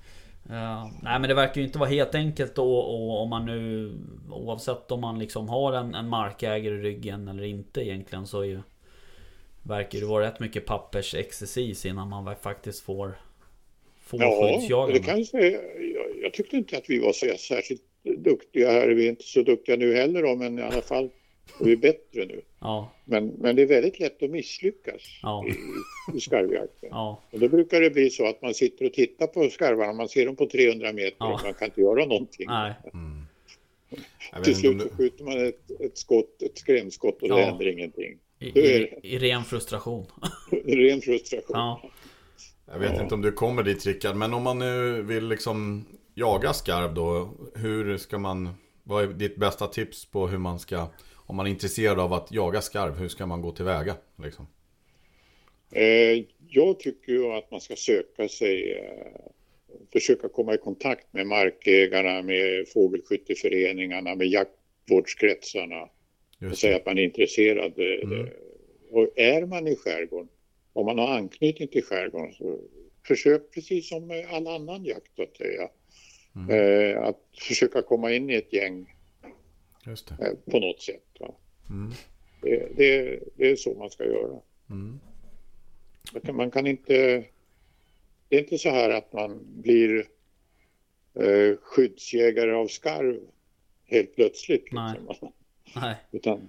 Ja, nej men det verkar ju inte vara helt enkelt då och om man nu Oavsett om man liksom har en, en markägare i ryggen eller inte egentligen så är ju Verkar det vara rätt mycket pappersexercis innan man faktiskt får Får Ja, det kan jag säga. Jag, jag tyckte inte att vi var så särskilt duktiga här. Vi är inte så duktiga nu heller då, men i alla fall är vi bättre nu. Ja, Men, men det är väldigt lätt att misslyckas Ja. i, i skarvjakten. ja, Och då brukar det bli så att man sitter och tittar på skarvarna, man ser dem på 300 meter Ja. och man kan inte göra någonting. nej, Jag Till slut så skjuter man ett, ett skott, ett skrämskott och det händer ingenting. i, i, i ren frustration. det ren frustration. Ja, jag vet Ja. inte om du kommer dit Rickard, men om man nu vill liksom jaga skarv då, hur ska man, vad är ditt bästa tips på hur man ska, om man är intresserad av att jaga skarv, hur ska man gå tillväga? Liksom? Eh, jag tycker ju att man ska söka sig, eh, försöka komma i kontakt med markägarna, med fågelskytteföreningarna, med jaktvårdskretsarna och säga att man är intresserad. eh, Mm. Och är man i skärgården, om man har anknytning till skärgården, så försök precis som med all annan jakt att säga. Mm. Eh, att försöka komma in i ett gäng Just det. eh, på något sätt. Mm. Det, det, det är så man ska göra. Mm. Man kan, man kan inte... Det är inte så här att man blir eh, skyddsjägare av skarv helt plötsligt. Nej. Liksom. nej, Utan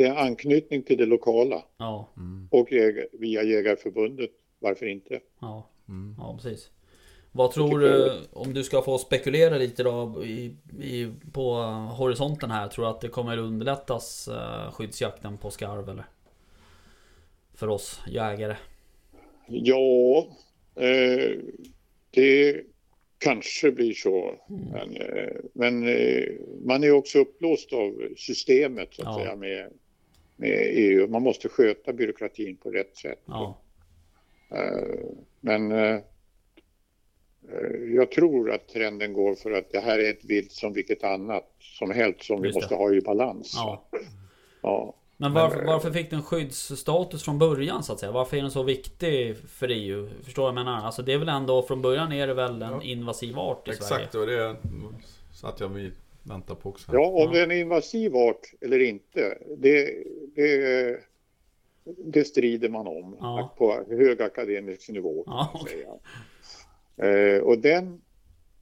det är anknytning till det lokala ja, Mm. och jägar, via Jägarförbundet. Varför inte? ja, Mm. ja precis. Vad tror du, om du ska få spekulera lite då i, i, på horisonten här, tror du att det kommer underlättas uh, skyddsjakten på skarv eller? För oss jägare? Ja, eh, Det kanske blir så. Mm. Men, eh, men eh, man är också upplåst av systemet så att Ja. säga med, med EU. Man måste sköta byråkratin på rätt sätt. Ja. Eh, Men eh, jag tror att trenden går för att det här är ett vilt som vilket annat som helst som vi Just det. måste ha i balans. ja. Ja. Men varför, varför fick den skyddsstatus från början så att säga? Varför är den så viktig för EU? Förstår jag menar? Alltså det är väl ändå från början är det väl en Ja. invasiv art i Exakt, Sverige? och det satt jag vi väntar på också. Ja, om det är en invasiv art eller inte, det, det, det strider man om Ja. på hög akademisk nivå. Kan Ja. Eh, och den,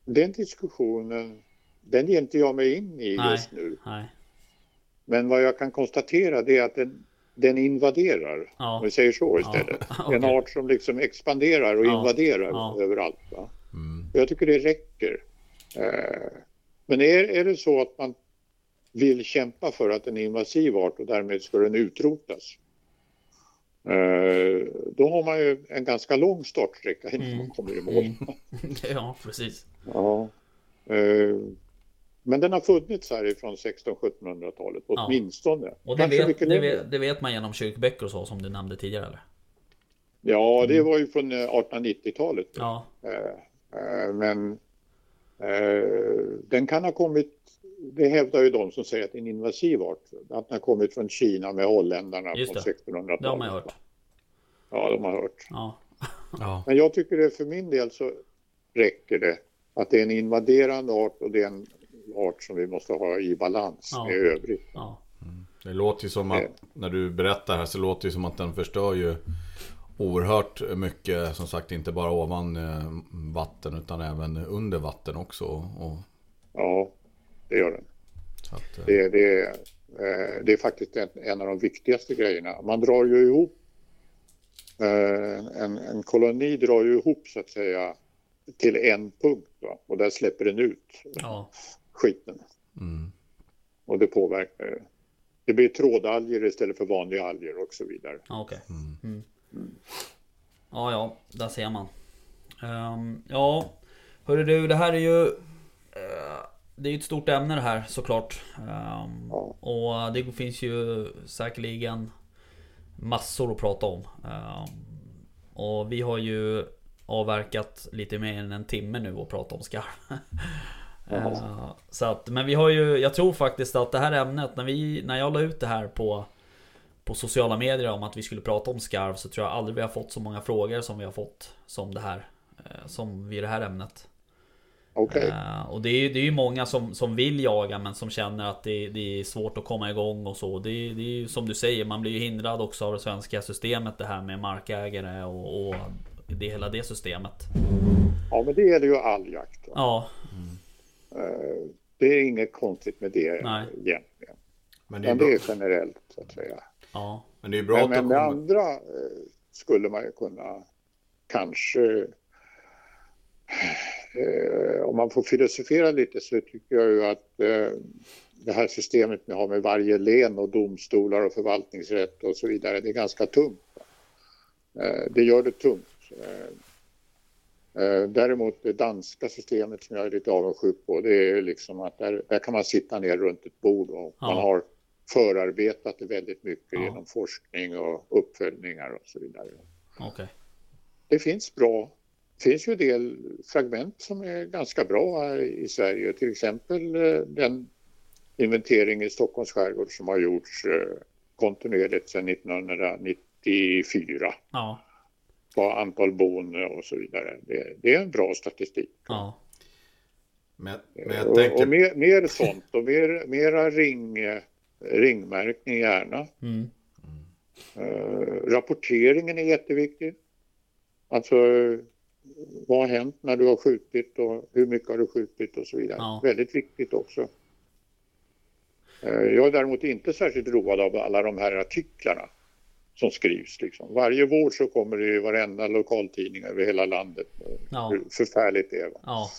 den diskussionen, den ger inte jag mig in i Nej. just nu. Nej. Men vad jag kan konstatera det är att den, den invaderar, Ja. om vi säger så istället. okej. En art som liksom expanderar och Ja. invaderar Ja. överallt. Va? Mm. Jag tycker det räcker. Eh, men är, är det så att man vill kämpa för att en invasiv art och därmed ska den utrotas. Eh, då har man ju en ganska lång startsträcka innan Mm. man kommer i mål. Mm. ja, precis. Ja. Eh, men den har funnits här ifrån 1600-1700-talet Ja. åtminstone. Och det vet, det, vet, det vet man genom kyrkböcker och så som du nämnde tidigare eller? Ja, det var ju från eh, 1890-talet. Ja, Eh, eh, Men den kan ha kommit, det hävdar ju de som säger att det är en invasiv art, att den har kommit från Kina med holländarna Just från det. 1600-talet. det har man hört. Ja, de har hört. Ja, Ja. Men jag tycker det för min del så räcker det att det är en invaderande art och det är en art som vi måste ha i balans Ja. med övrigt. ja, Det låter ju som att, när du berättar här så låter det som att den förstör ju oerhört mycket, som sagt inte bara ovan eh, vatten utan även under vatten också. Och, Ja, det gör den. så att, eh, Det, det, eh, det är faktiskt en, en av de viktigaste grejerna. Man drar ju ihop, en, en koloni drar ju ihop så att säga till en punkt va? och där släpper den ut ja, skiten mm. och det påverkar. Det blir trådalger istället för vanliga alger och så vidare. ja okej. Mm. Ja, ja, där ser man. Ehm, ja, hörru du, det här är ju... eh, det är ju ett stort ämne det här såklart. Ja. Och det finns ju säkerligen massor att prata om. Ehm, och vi har ju avverkat lite mer än en timme nu och pratat om skarv. Eh, så att, men vi har ju, jag tror faktiskt att det här ämnet, när, vi, när jag la ut det här på på sociala medier om att vi skulle prata om skarv så tror jag aldrig vi har fått så många frågor som vi har fått som det här. eh, Som vid det här ämnet. Okej, Eh, Och det är, ju- det är ju många som, som vill jaga men som känner att det, det är svårt att komma igång och så. Det, är- det är ju som du säger, man blir ju hindrad också av det svenska systemet det här med markägare och, och det, hela det systemet. ja men det gäller ju all jakt. Ja, Eh, Det är inget konstigt med det Nej. egentligen. Men det är Men det är generellt så att säga. Ja, Men det är bra Men, att men det andra eh, skulle man ju kunna kanske eh, om man får filosofera lite så tycker jag ju att eh, det här systemet vi har med varje län och domstolar och förvaltningsrätt och så vidare, det är ganska tungt. Eh, det gör det tungt. Eh, eh, däremot det danska systemet som jag är lite avundsjuk på, det är liksom att där, där kan man sitta ner runt ett bord och Ja. man har förarbetat det väldigt mycket Ja. genom forskning och uppföljningar och så vidare. okej. Det finns bra, det finns ju en del fragment som är ganska bra här i Sverige, till exempel eh, den inventering i Stockholms skärgård som har gjorts eh, kontinuerligt sedan 1994 Ja, på antal boende och så vidare. Det, det är en bra statistik. ja, Men, men jag och tänker... och mer, mer sånt och mer, mera ring, eh, ringmärkning gärna. mm, Eh, rapporteringen är jätteviktig. Alltså vad har hänt när du har skjutit och hur mycket har du skjutit och så vidare. Ja. Väldigt viktigt också. Eh, jag är däremot inte särskilt road av alla de här artiklarna som skrivs. Liksom. Varje vår så kommer det i varenda lokaltidning över hela landet Ja. hur förfärligt det är va? ja,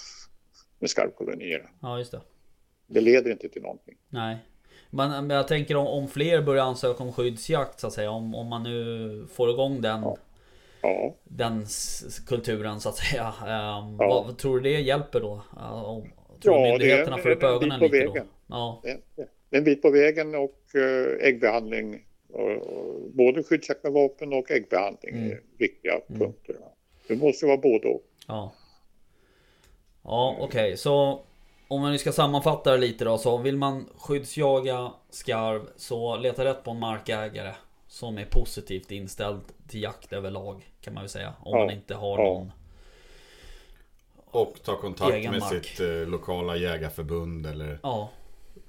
med skarvkolonier. ja just det. Det leder inte till någonting. Nej. Men, men jag tänker om, om fler börjar ansöka om skyddsjakt så att säga. Om, om man nu får igång den. Ja. Ja, den kulturen så att säga. Um, Ja. vad, tror du det hjälper då? Uh, tror Ja, det myndigheterna en- får upp ögonen lite då? vägen. Ja, det det är en bit på vägen och eh, äggbehandling. Och, och, både skyddsjakt med vapen och äggbehandling Mm. är viktiga punkter. Det måste vara både och. ja. Ja, okej. Så om man nu ska sammanfatta det lite då. Så vill man skyddsjaga skarv så leta rätt på en markägare som är positivt inställd till jakt överlag. Kan man väl säga. Om Ja, man inte har någon... Och ta kontakt Egen med mark. sitt eh, lokala jägarförbund eller... Ja.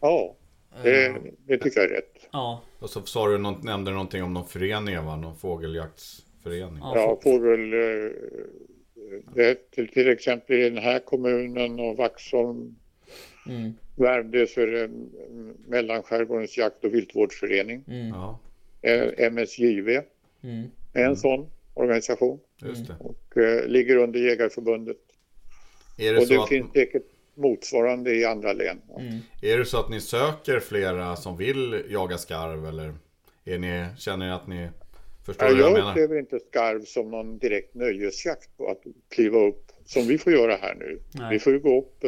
Ja, det, det tycker jag är rätt. Ja. Och så sa du, någon, nämnde någonting om någon förening va? Någon fågeljaktsförening? Ja. Väl eh, det, till, till exempel i den här kommunen och Vaxholm, Mm. Värmdö det mm, Mellanskärgårdens jakt och viltvårdsförening, Mm. Ja, eh, MSJV, Mm. en sån organisation just det. och eh, ligger under Jägarförbundet. Är det, Och så det att, finns säkert motsvarande i andra län. Mm. är det så att ni söker flera som vill jaga skarv eller? Är ni, känner ni att ni förstår Ja, vad jag jag menar? upplever inte skarv som någon direkt nöjesjakt på att kliva upp som vi får göra här nu. Nej. Vi får ju gå upp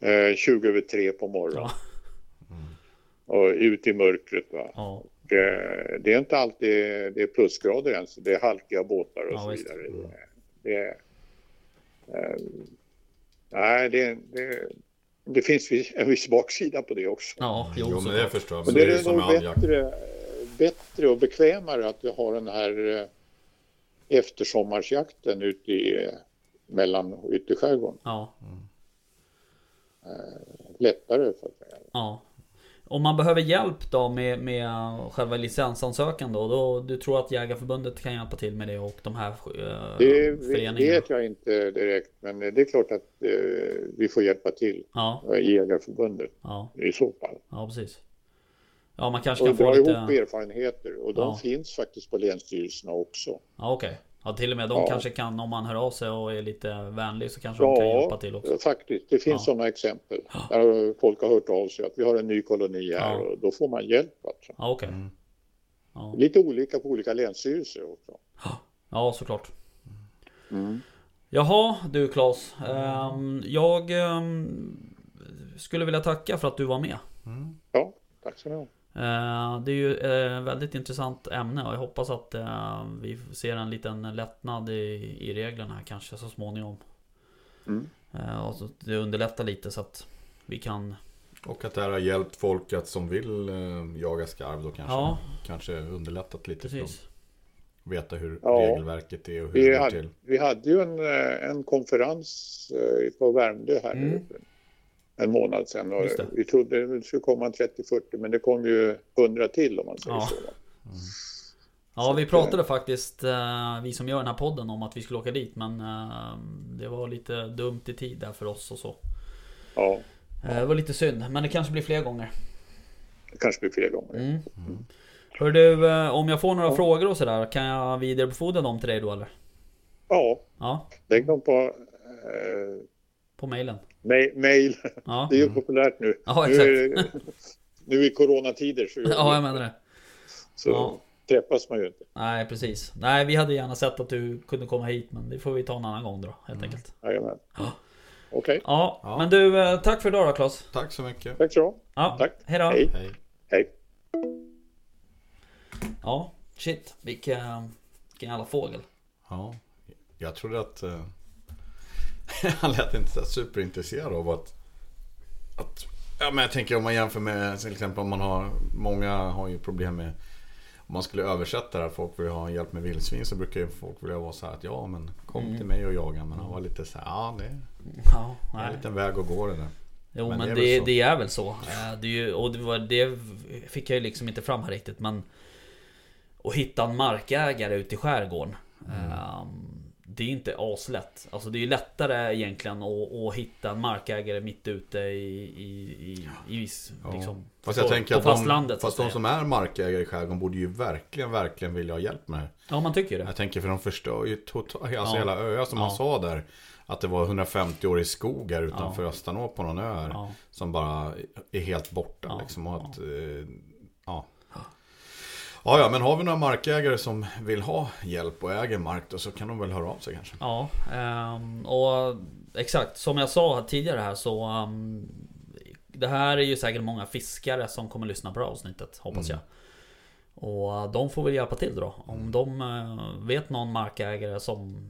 eh, eh, 20 över tre på morgonen Ja. och ut i mörkret. Va? Ja. Och, eh, det är inte alltid det är plusgrader ens, det är halkiga båtar och Ja, så vidare. Det, är- eh, nej, det, det, det finns en viss baksida på det också. Ja, jo, Jo men det förstår jag. Men Men det det är är som med nog bättre, bättre och bekvämare att vi har den här eh, eftersommarsjakten ute i eh, mellan ytterskärgården. Ja. Lättare så att säga. Ja. Om man behöver hjälp då med, med själva licensansökan då, då? Du tror att Jägarförbundet kan hjälpa till med det och de här eh, Det föreningarna? vet jag inte direkt men det är klart att eh, vi får hjälpa till Ja, eh, i Jägarförbundet ja, i så fall. ja precis. Ja, man kanske Och kan få dra lite... ihop erfarenheter och de Ja. finns faktiskt på länsstyrelserna också. Ja, okej. Ja, till och med de Ja. kanske kan, om man hör av sig och är lite vänlig så kanske de kan hjälpa till också. faktiskt. Det finns Ja. sådana exempel. Där folk har hört av sig att vi har en ny koloni här Ja. och då får man hjälp. Alltså. Ja, okej. Mm. Ja. Lite olika på olika länsstyrelser också. ja, såklart. Mm. Jaha, du Claes. Ehm, jag ehm, skulle vilja tacka för att du var med. Ja, tack så mycket. Eh, Det är ju ett väldigt intressant ämne och jag hoppas att eh, vi ser en liten lättnad i, reglerna här kanske så småningom. Mm. Eh, Och så det underlättar lite så att vi kan... Och att det här har hjälpt folk att som vill eh, jaga skarv då kanske. Ja. Kanske underlättat lite för dem. Precis. Veta hur Ja. regelverket är och hur Vi, det går hade, till. vi hade ju en, eh, en konferens eh, på Värmdö här Mm. En månad sedan. Vi trodde det skulle komma en 30-40 men det kom ju 100 till om man säger Ja. så. Ja, vi pratade faktiskt, eh, vi som gör den här podden, om att vi skulle åka dit. Men eh, det var lite dumt i tid där för oss och så. Ja, Eh, Det var lite synd, men det kanske blir fler gånger. det kanske blir fler gånger. Mm. Hör du, eh, om jag får några frågor och sådär, kan jag vidarebefordra dem till dig då eller? Ja, Ja, lägg dem på eh, på mailen. ma- mail. Ja, Det är ju populärt nu. Ja, nu, nu i coronatider så, ja jag menar det. så Ja. träffas man ju inte. Nej, precis. Nej, vi hade gärna sett att du kunde komma hit, men det får vi ta en annan gång då, helt enkelt. Jajamän. Ja. Okej, Ja, Ja. men du, eh, tack för idag då Claes. Tack så mycket. tack så Ja, Tack. Hej då. Hej. Hej. Hej. Ja, shit. Vilken, vilken jävla fågel. Ja, jag trodde att eh, han lät inte så superintresserad av att, att Ja men jag tänker om man jämför med till exempel om man har Många har ju problem med Om man skulle översätta det här, folk vill ha hjälp med vildsvin så brukar ju folk vilja vara så här att ja men kom Mm. till mig och jaga men han var lite så här, ja det är Ja, det är en liten väg att gå det där. Jo Men men, det är det, är väl så. Eh, Det, är ju, och det, var, det fick jag ju liksom inte fram här riktigt men Att hitta en markägare ute i skärgården ehm, Det är inte aslätt. Alltså det är ju lättare egentligen att, att hitta en markägare mitt ute i, i, i, i vis- Ja. liksom, Fast jag på, tänker på att de, fastlandet. så fast de som är markägare i skärgården borde ju verkligen, verkligen vilja ha hjälp med det. Ja man tycker det. Jag tänker för de förstör ju totalt, alltså Ja. hela öar som man Ja. sa där. Att det var 150 år i skog här utanför Ja. Östanå på någon ö här. Som bara är helt borta liksom. Och att, eh, ja. Ja, ja, men har vi några markägare som vill ha hjälp och äger mark då så kan de väl höra av sig kanske. Ja, ehm, och exakt som jag sa tidigare här så ehm, Det här är ju säkert många fiskare som kommer lyssna på det här avsnittet hoppas jag. Och de får väl hjälpa till då. Om de eh, vet någon markägare som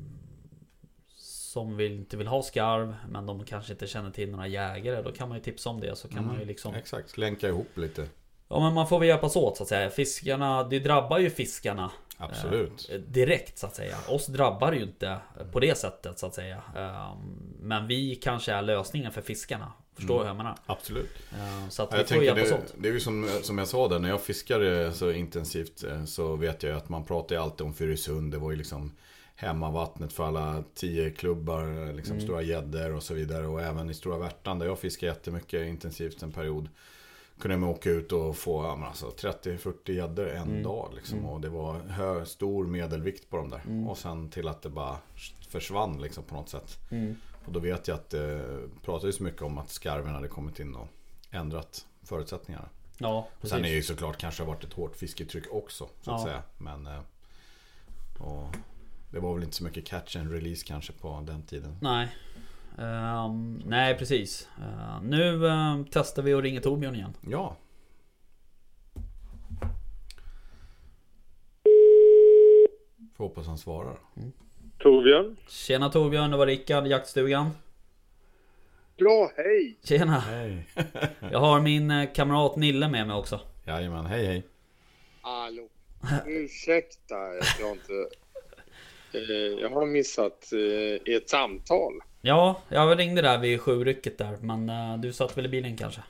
Som vill, inte vill ha skarv men de kanske inte känner till några jägare. Då kan man ju tipsa om det så kan man ju liksom Exakt, länka ihop lite. Ja men man får väl hjälpas åt så att säga. Fiskarna, det drabbar ju fiskarna Absolut. eh, direkt så att säga. Oss drabbar det ju inte på det sättet så att säga. Eh, Men vi kanske är lösningen för fiskarna. Förstår du hur jag menar? Absolut. Eh, Så att Ja, vi Jag får hjälpas det, åt. det är ju som, som jag sa där, när jag fiskar eh, så intensivt eh, så vet jag ju att man pratar ju alltid om Fyrishund. Det var ju liksom hemmavattnet för alla tio klubbar, eh, liksom stora gäddor och så vidare. Och även i Stora Värtan där jag fiskar jättemycket intensivt en period. Kunde man åka ut och få alltså 30-40 gäddor en dag. Liksom. Och det var hö, stor medelvikt på dem där. Och sen till att det bara försvann liksom, på något sätt. Och då vet jag att det pratades mycket om att skarven hade kommit in och ändrat förutsättningarna. Ja, Och sen är det ju såklart kanske varit ett hårt fisketryck också. Så att Ja. säga. Men eh, och det var väl inte så mycket catch and release kanske på den tiden. Nej. Ehm, nej precis. Eh, nu eh, testar vi och ringer Torbjörn igen. Ja. Får hoppas han svarar. Torbjörn? Tjena Torbjörn, det var Rickard, jaktstugan. Ja, hej! Tjena! Hej. Jag har min eh, kamrat Nille med mig också. Jajamän, hej hej. Hallå. Ursäkta att jag inte... Eh, jag har missat eh, ert samtal. Ja, jag ringde där vid sjurycket där, men eh, du satt väl i bilen kanske?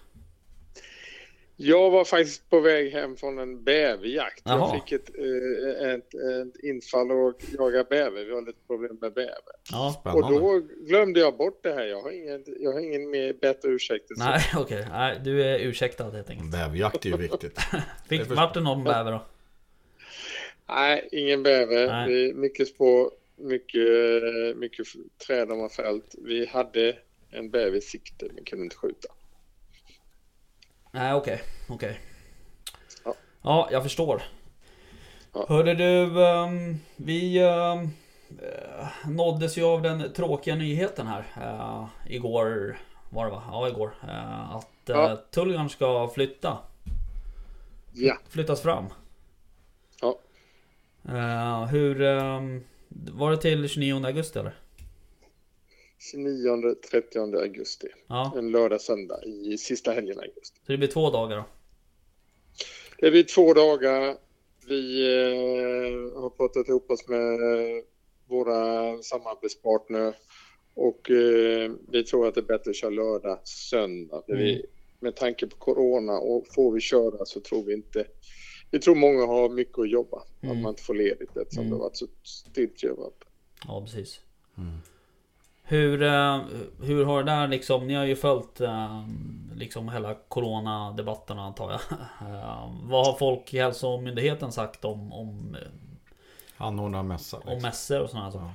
Jag var faktiskt på väg hem från en bäverjakt. Jaha. Jag fick ett, eh, ett, ett infall och jaga bäver. Vi har lite problem med bäver. Ja. Och då glömde jag bort det här. Jag har ingen, jag har ingen mer bättre ursäkt. än så. Nej, okej. Nej, du är ursäktad helt enkelt. Bäverjakt är ju viktigt. Fick, för- vart det någon bäver då? Nej, ingen bäver. Nej. Det är mycket spår, mycket, mycket träd har fällt. Vi hade en bäver i sikte men kunde inte skjuta. Nej, okej. Okej. Ja. Ja, jag förstår. Ja. Hörde du, ehm, vi ehm, eh, nåddes ju av den tråkiga nyheten här. eh, igår var det va? Ja, igår. eh, att Ja. Tullgarn ska flytta. Ja, Flyttas fram. ja. Hur... var det till 29 augusti eller? 29-30 augusti. Ja, En lördag, söndag i sista helgen i augusti. så det blir två dagar då. Det blir två dagar. Vi eh, har pratat ihop oss med eh, våra samarbetspartner och eh, vi tror att det är bättre att köra lördag, söndag. För Vi, med tanke på corona och får vi köra så tror vi inte vi tror många har mycket att jobba. Att Mm. man inte får ledigt eftersom Mm. det har varit så stilt överallt. Ja, precis. Hur, eh, hur har det där liksom, ni har ju följt eh, liksom hela coronadebatten antar jag. Eh, Vad har Folkhälsomyndigheten sagt om, om, Anordna mässa. om Liksom. mässor och sådana saker?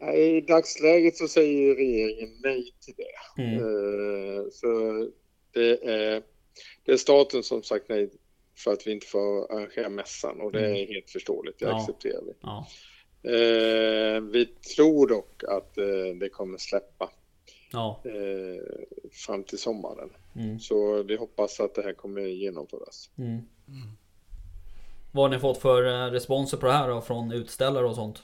Nej, I dagsläget så säger regeringen nej till det. Mm. Så det är, det är staten som sagt nej för att vi inte får arrangera mässan och det är helt förståeligt, det Mm. Ja. accepterar vi. Ja, Eh, Vi tror dock att eh, det kommer släppa ja, eh, fram till sommaren. mm, Så vi hoppas att det här kommer genomföras. mm. Vad har ni fått för eh, responser på det här då, från utställare och sånt?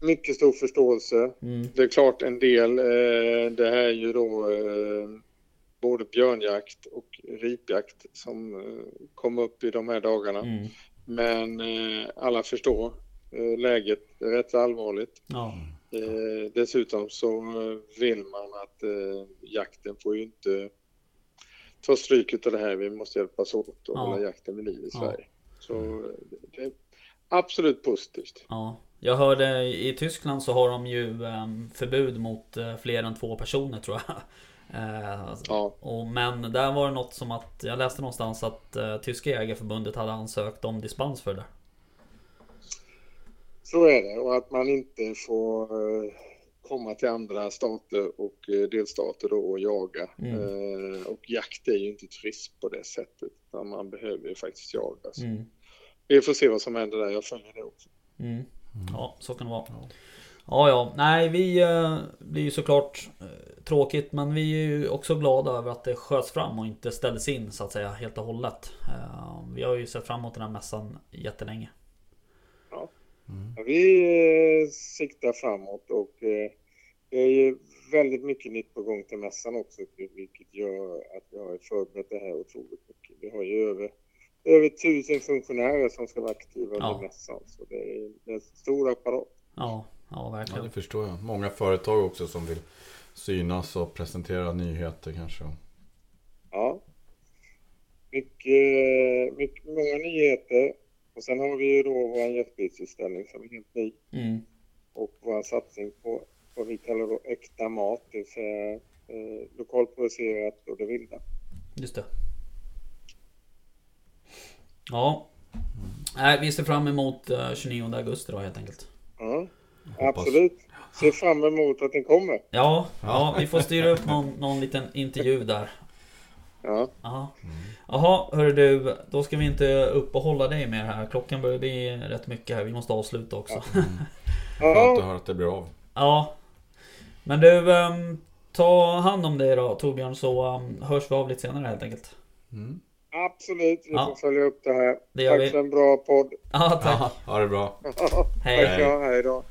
Mycket stor förståelse. Mm, Det är klart en del, eh, det här är ju då eh, både björnjakt och ripjakt som eh, kom upp i de här dagarna. mm, Men eh, alla förstår eh, läget är rätt allvarligt. ja, Eh, dessutom så vill man att eh, jakten får ju inte ta stryk av det här. Vi måste hjälpas åt och Ja. hålla jakten vid liv i Ja. Sverige. Så eh, det är absolut positivt. ja. Jag hörde i Tyskland så har de ju eh, förbud mot fler än två personer tror jag. Eh, Ja, Och, men där var det något som att Jag läste någonstans att eh, Tyska jägarförbundet hade ansökt om dispens för det. så är det. Och att man inte får eh, komma till andra stater och eh, delstater då och jaga. Mm. Eh, och jakt är ju inte turism på det sättet. utan man behöver ju faktiskt jaga. Så Mm. Vi får se vad som händer där, jag följer det också. Mm. Ja, så kan det vara. Ja, ja. Nej, vi eh, blir ju såklart eh, tråkigt, men vi är ju också glada över att det sköts fram och inte ställdes in så att säga helt och hållet. Eh, vi har ju sett fram emot den här mässan jättelänge. Ja, Vi eh, siktar framåt och eh, det är ju väldigt mycket nytt på gång till mässan också, vilket gör att vi har förberett det här otroligt mycket. Vi har ju över, över tusen funktionärer som ska vara aktiva under Ja. mässan, så det är, det är en stor apparat. Ja, ja Ja, verkligen. det förstår jag. Många företag också som vill synas och presentera nyheter kanske. Ja. Mycket, mycket, många nyheter. Och sen har vi ju då vår gästbilsutställning som är helt ny. Mm. Och vår satsning på vad vi kallar då äkta mat, det vill säga eh, lokalproducerat och det vilda. Just det. Ja. Nej, vi ser fram emot eh, 29 augusti då helt enkelt. Ja, Hoppas. Absolut. Ser fram emot att den kommer. Ja, ja vi får styra upp någon, någon liten intervju där. Ja, Jaha. Jaha, hörru du. Då ska vi inte uppehålla dig mer här. Klockan börjar bli rätt mycket här. Vi måste avsluta också. Skönt att ja höra att det blir av. Ja. Men du, ehm, ta hand om dig då Torbjörn så ehm, hörs vi av lite senare helt enkelt. Mm. absolut. Vi Ja. får följa upp det här. Det Tack vi. för en bra podd. Ja, tack. Ja, ha det bra. Hej. Tack ja, hej då.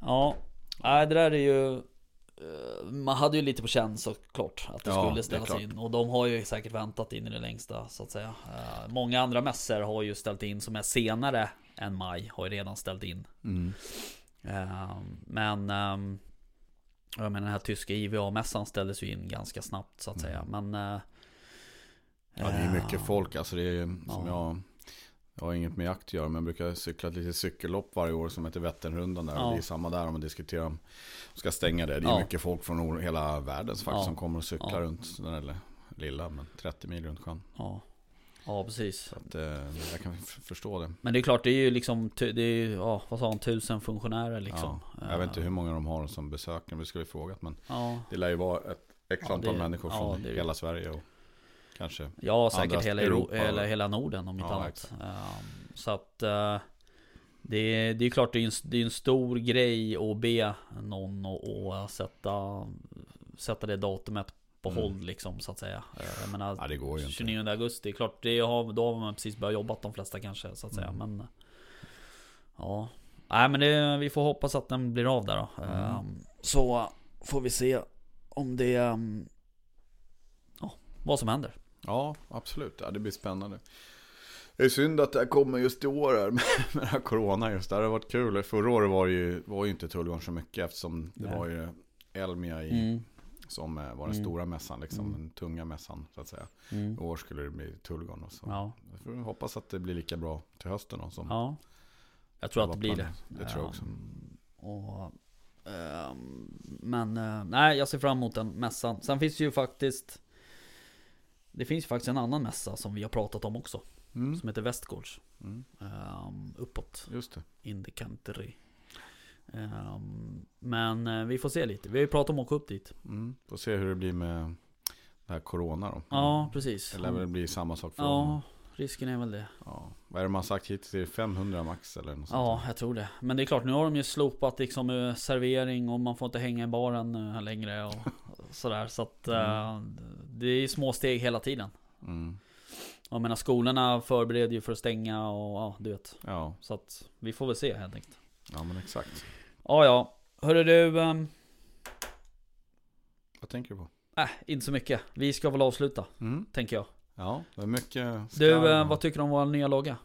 Ja, nej det där är ju eh, Man hade ju lite på känn såklart att det Ja, det skulle ställas klart. in Och de har ju säkert väntat in i det längsta så att säga Eh, Många andra mässor har ju ställt in som är senare än maj Har ju redan ställt in Mm. Eh, Men ehm, Jag menar den här tyska IVA-mässan ställdes ju in ganska snabbt så att säga Men eh, Ja, det är mycket folk. Alltså det är som Ja. jag... Jag har inget med jakt att göra, men jag brukar cykla ett litet cykellopp varje år som heter Vätternrundan. Där. Ja. Och det är samma där om man diskuterar om ska stänga det. Det är Ja. mycket folk från hela världen faktiskt Ja. som kommer och cyklar Ja. runt den där lilla, men 30 mil runt sjön. Ja, ja precis att, eh, jag kan förstå det. Men det är klart det är ju liksom Det är ju, ja vad sa han, tusen funktionärer liksom Ja. Jag vet inte hur många de har som besökare, vi skulle frågat. Men Ja, det lär ju vara ett x antal det- människor från det det. hela Sverige. Och kanske Ja, säkert hela, Europa och- hela Norden om inte Ja, annat. Ehm, så att eh, det, är- det är klart det är en, det är en stor grej att be någon att sätta, sätta det datumet på Mm. håll liksom så att säga. Eh, Jag menar, Ja, det går ju inte. 29 augusti, klart det har, då har man precis börjat jobba de flesta kanske så att säga. Mm. Men ja, nej men det, vi får hoppas att den blir av där då. Mm. Ehm, så får vi se om det, ehm, ja, vad som händer. Ja, absolut. Ja, det blir spännande. Det är synd att det här kommer just i år här med, med här corona just. Det hade varit kul. Förra året var det ju, var ju inte Tullgarn så mycket eftersom det Nej. var ju Elmia i, Mm. som eh, var den Mm. stora mässan, liksom Mm. den tunga mässan så att säga. Mm. I år skulle det bli Tullgarn och så. Ja, Jag får hoppas att det blir lika bra till hösten då, som ja. Jag tror att det blir det. Det tror jag också. Och, ehm, men eh, nej, jag ser fram emot den mässan. Sen finns det ju faktiskt Det finns ju faktiskt en annan mässa som vi har pratat om också. Mm. Som heter Västgårds. Mm. Ehm, uppåt. Just det. In the country. Ehm, men eh, vi får se lite. Vi har ju pratat om att åka upp dit. Mm. Får se hur det blir med det här corona då. Ja, precis. Det lär väl bli samma sak för Ja, dem. risken är väl det. Ja. Vad är det man sagt hittills? Är det 500 max eller något sånt Ja, jag tror det. Men det är klart, nu har de ju slopat liksom eh, servering och man får inte hänga i baren eh, längre och sådär. Så att eh, det är små steg hela tiden. Mm. Jag menar skolorna förbereder ju för att stänga och ja, du vet. Ja, Så att vi får väl se helt enkelt. ja men exakt. Ja, ja. Hörru du, ehm, Vad tänker du på? äh, inte så mycket. Vi ska väl avsluta, Mm. tänker jag. Ja, det är mycket Du, skarv eh, och- vad tycker du om vår nya logga?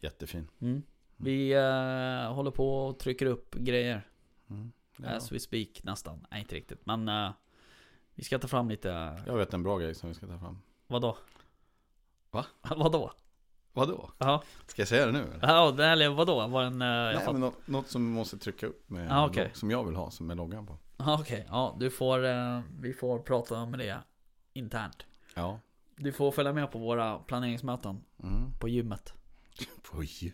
Jättefin. Mm. Vi eh, håller på och trycker upp grejer. Mm. Ja. As we speak nästan. Nej, inte riktigt. Men eh, vi ska ta fram lite... Jag vet en bra grej som vi ska ta fram. Vadå? Va? vadå? Vadå? Ja, Ska jag säga det nu? Eller? ja eller vadå? Var den... eh, Nej, fatt- men något, som vi måste trycka upp med, Ah, okej. som jag vill ha, som är loggan på. Ja, Okej, ja du får... eh, vi får prata med det internt. Ja. Du får följa med på våra planeringsmöten Mm. på gymmet. På gym.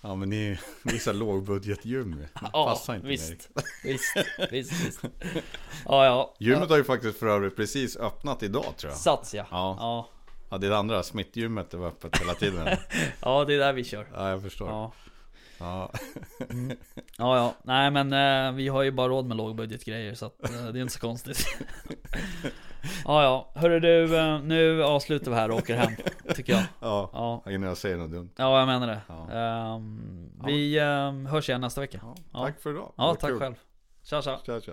Ja men ni, ni är så lågbudgetgym. Ja, Passar inte visst. Erik. Visst, visst, visst. Ja, ja. Gymmet har ju faktiskt för övrigt precis öppnat idag tror jag. Sats ja. Ja. Ja. Ja det är det andra, smittgymmet det var öppet hela tiden. ja, det är där vi kör. Ja jag förstår. Ja. Ja. Ja, ja. Nej men eh, vi har ju bara råd med lågbudgetgrejer så att, eh, det är inte så konstigt. ja, ja. Hörru du, eh, nu avslutar vi här och åker hem. Tycker jag. Ja. Ja, Innan jag säger något dumt. ja jag menar det. Ja. Ehm, vi ehm, hörs igen nästa vecka. Ja, tack för idag. Ja, tack kul. själv. Tja, tja. Tja, tja.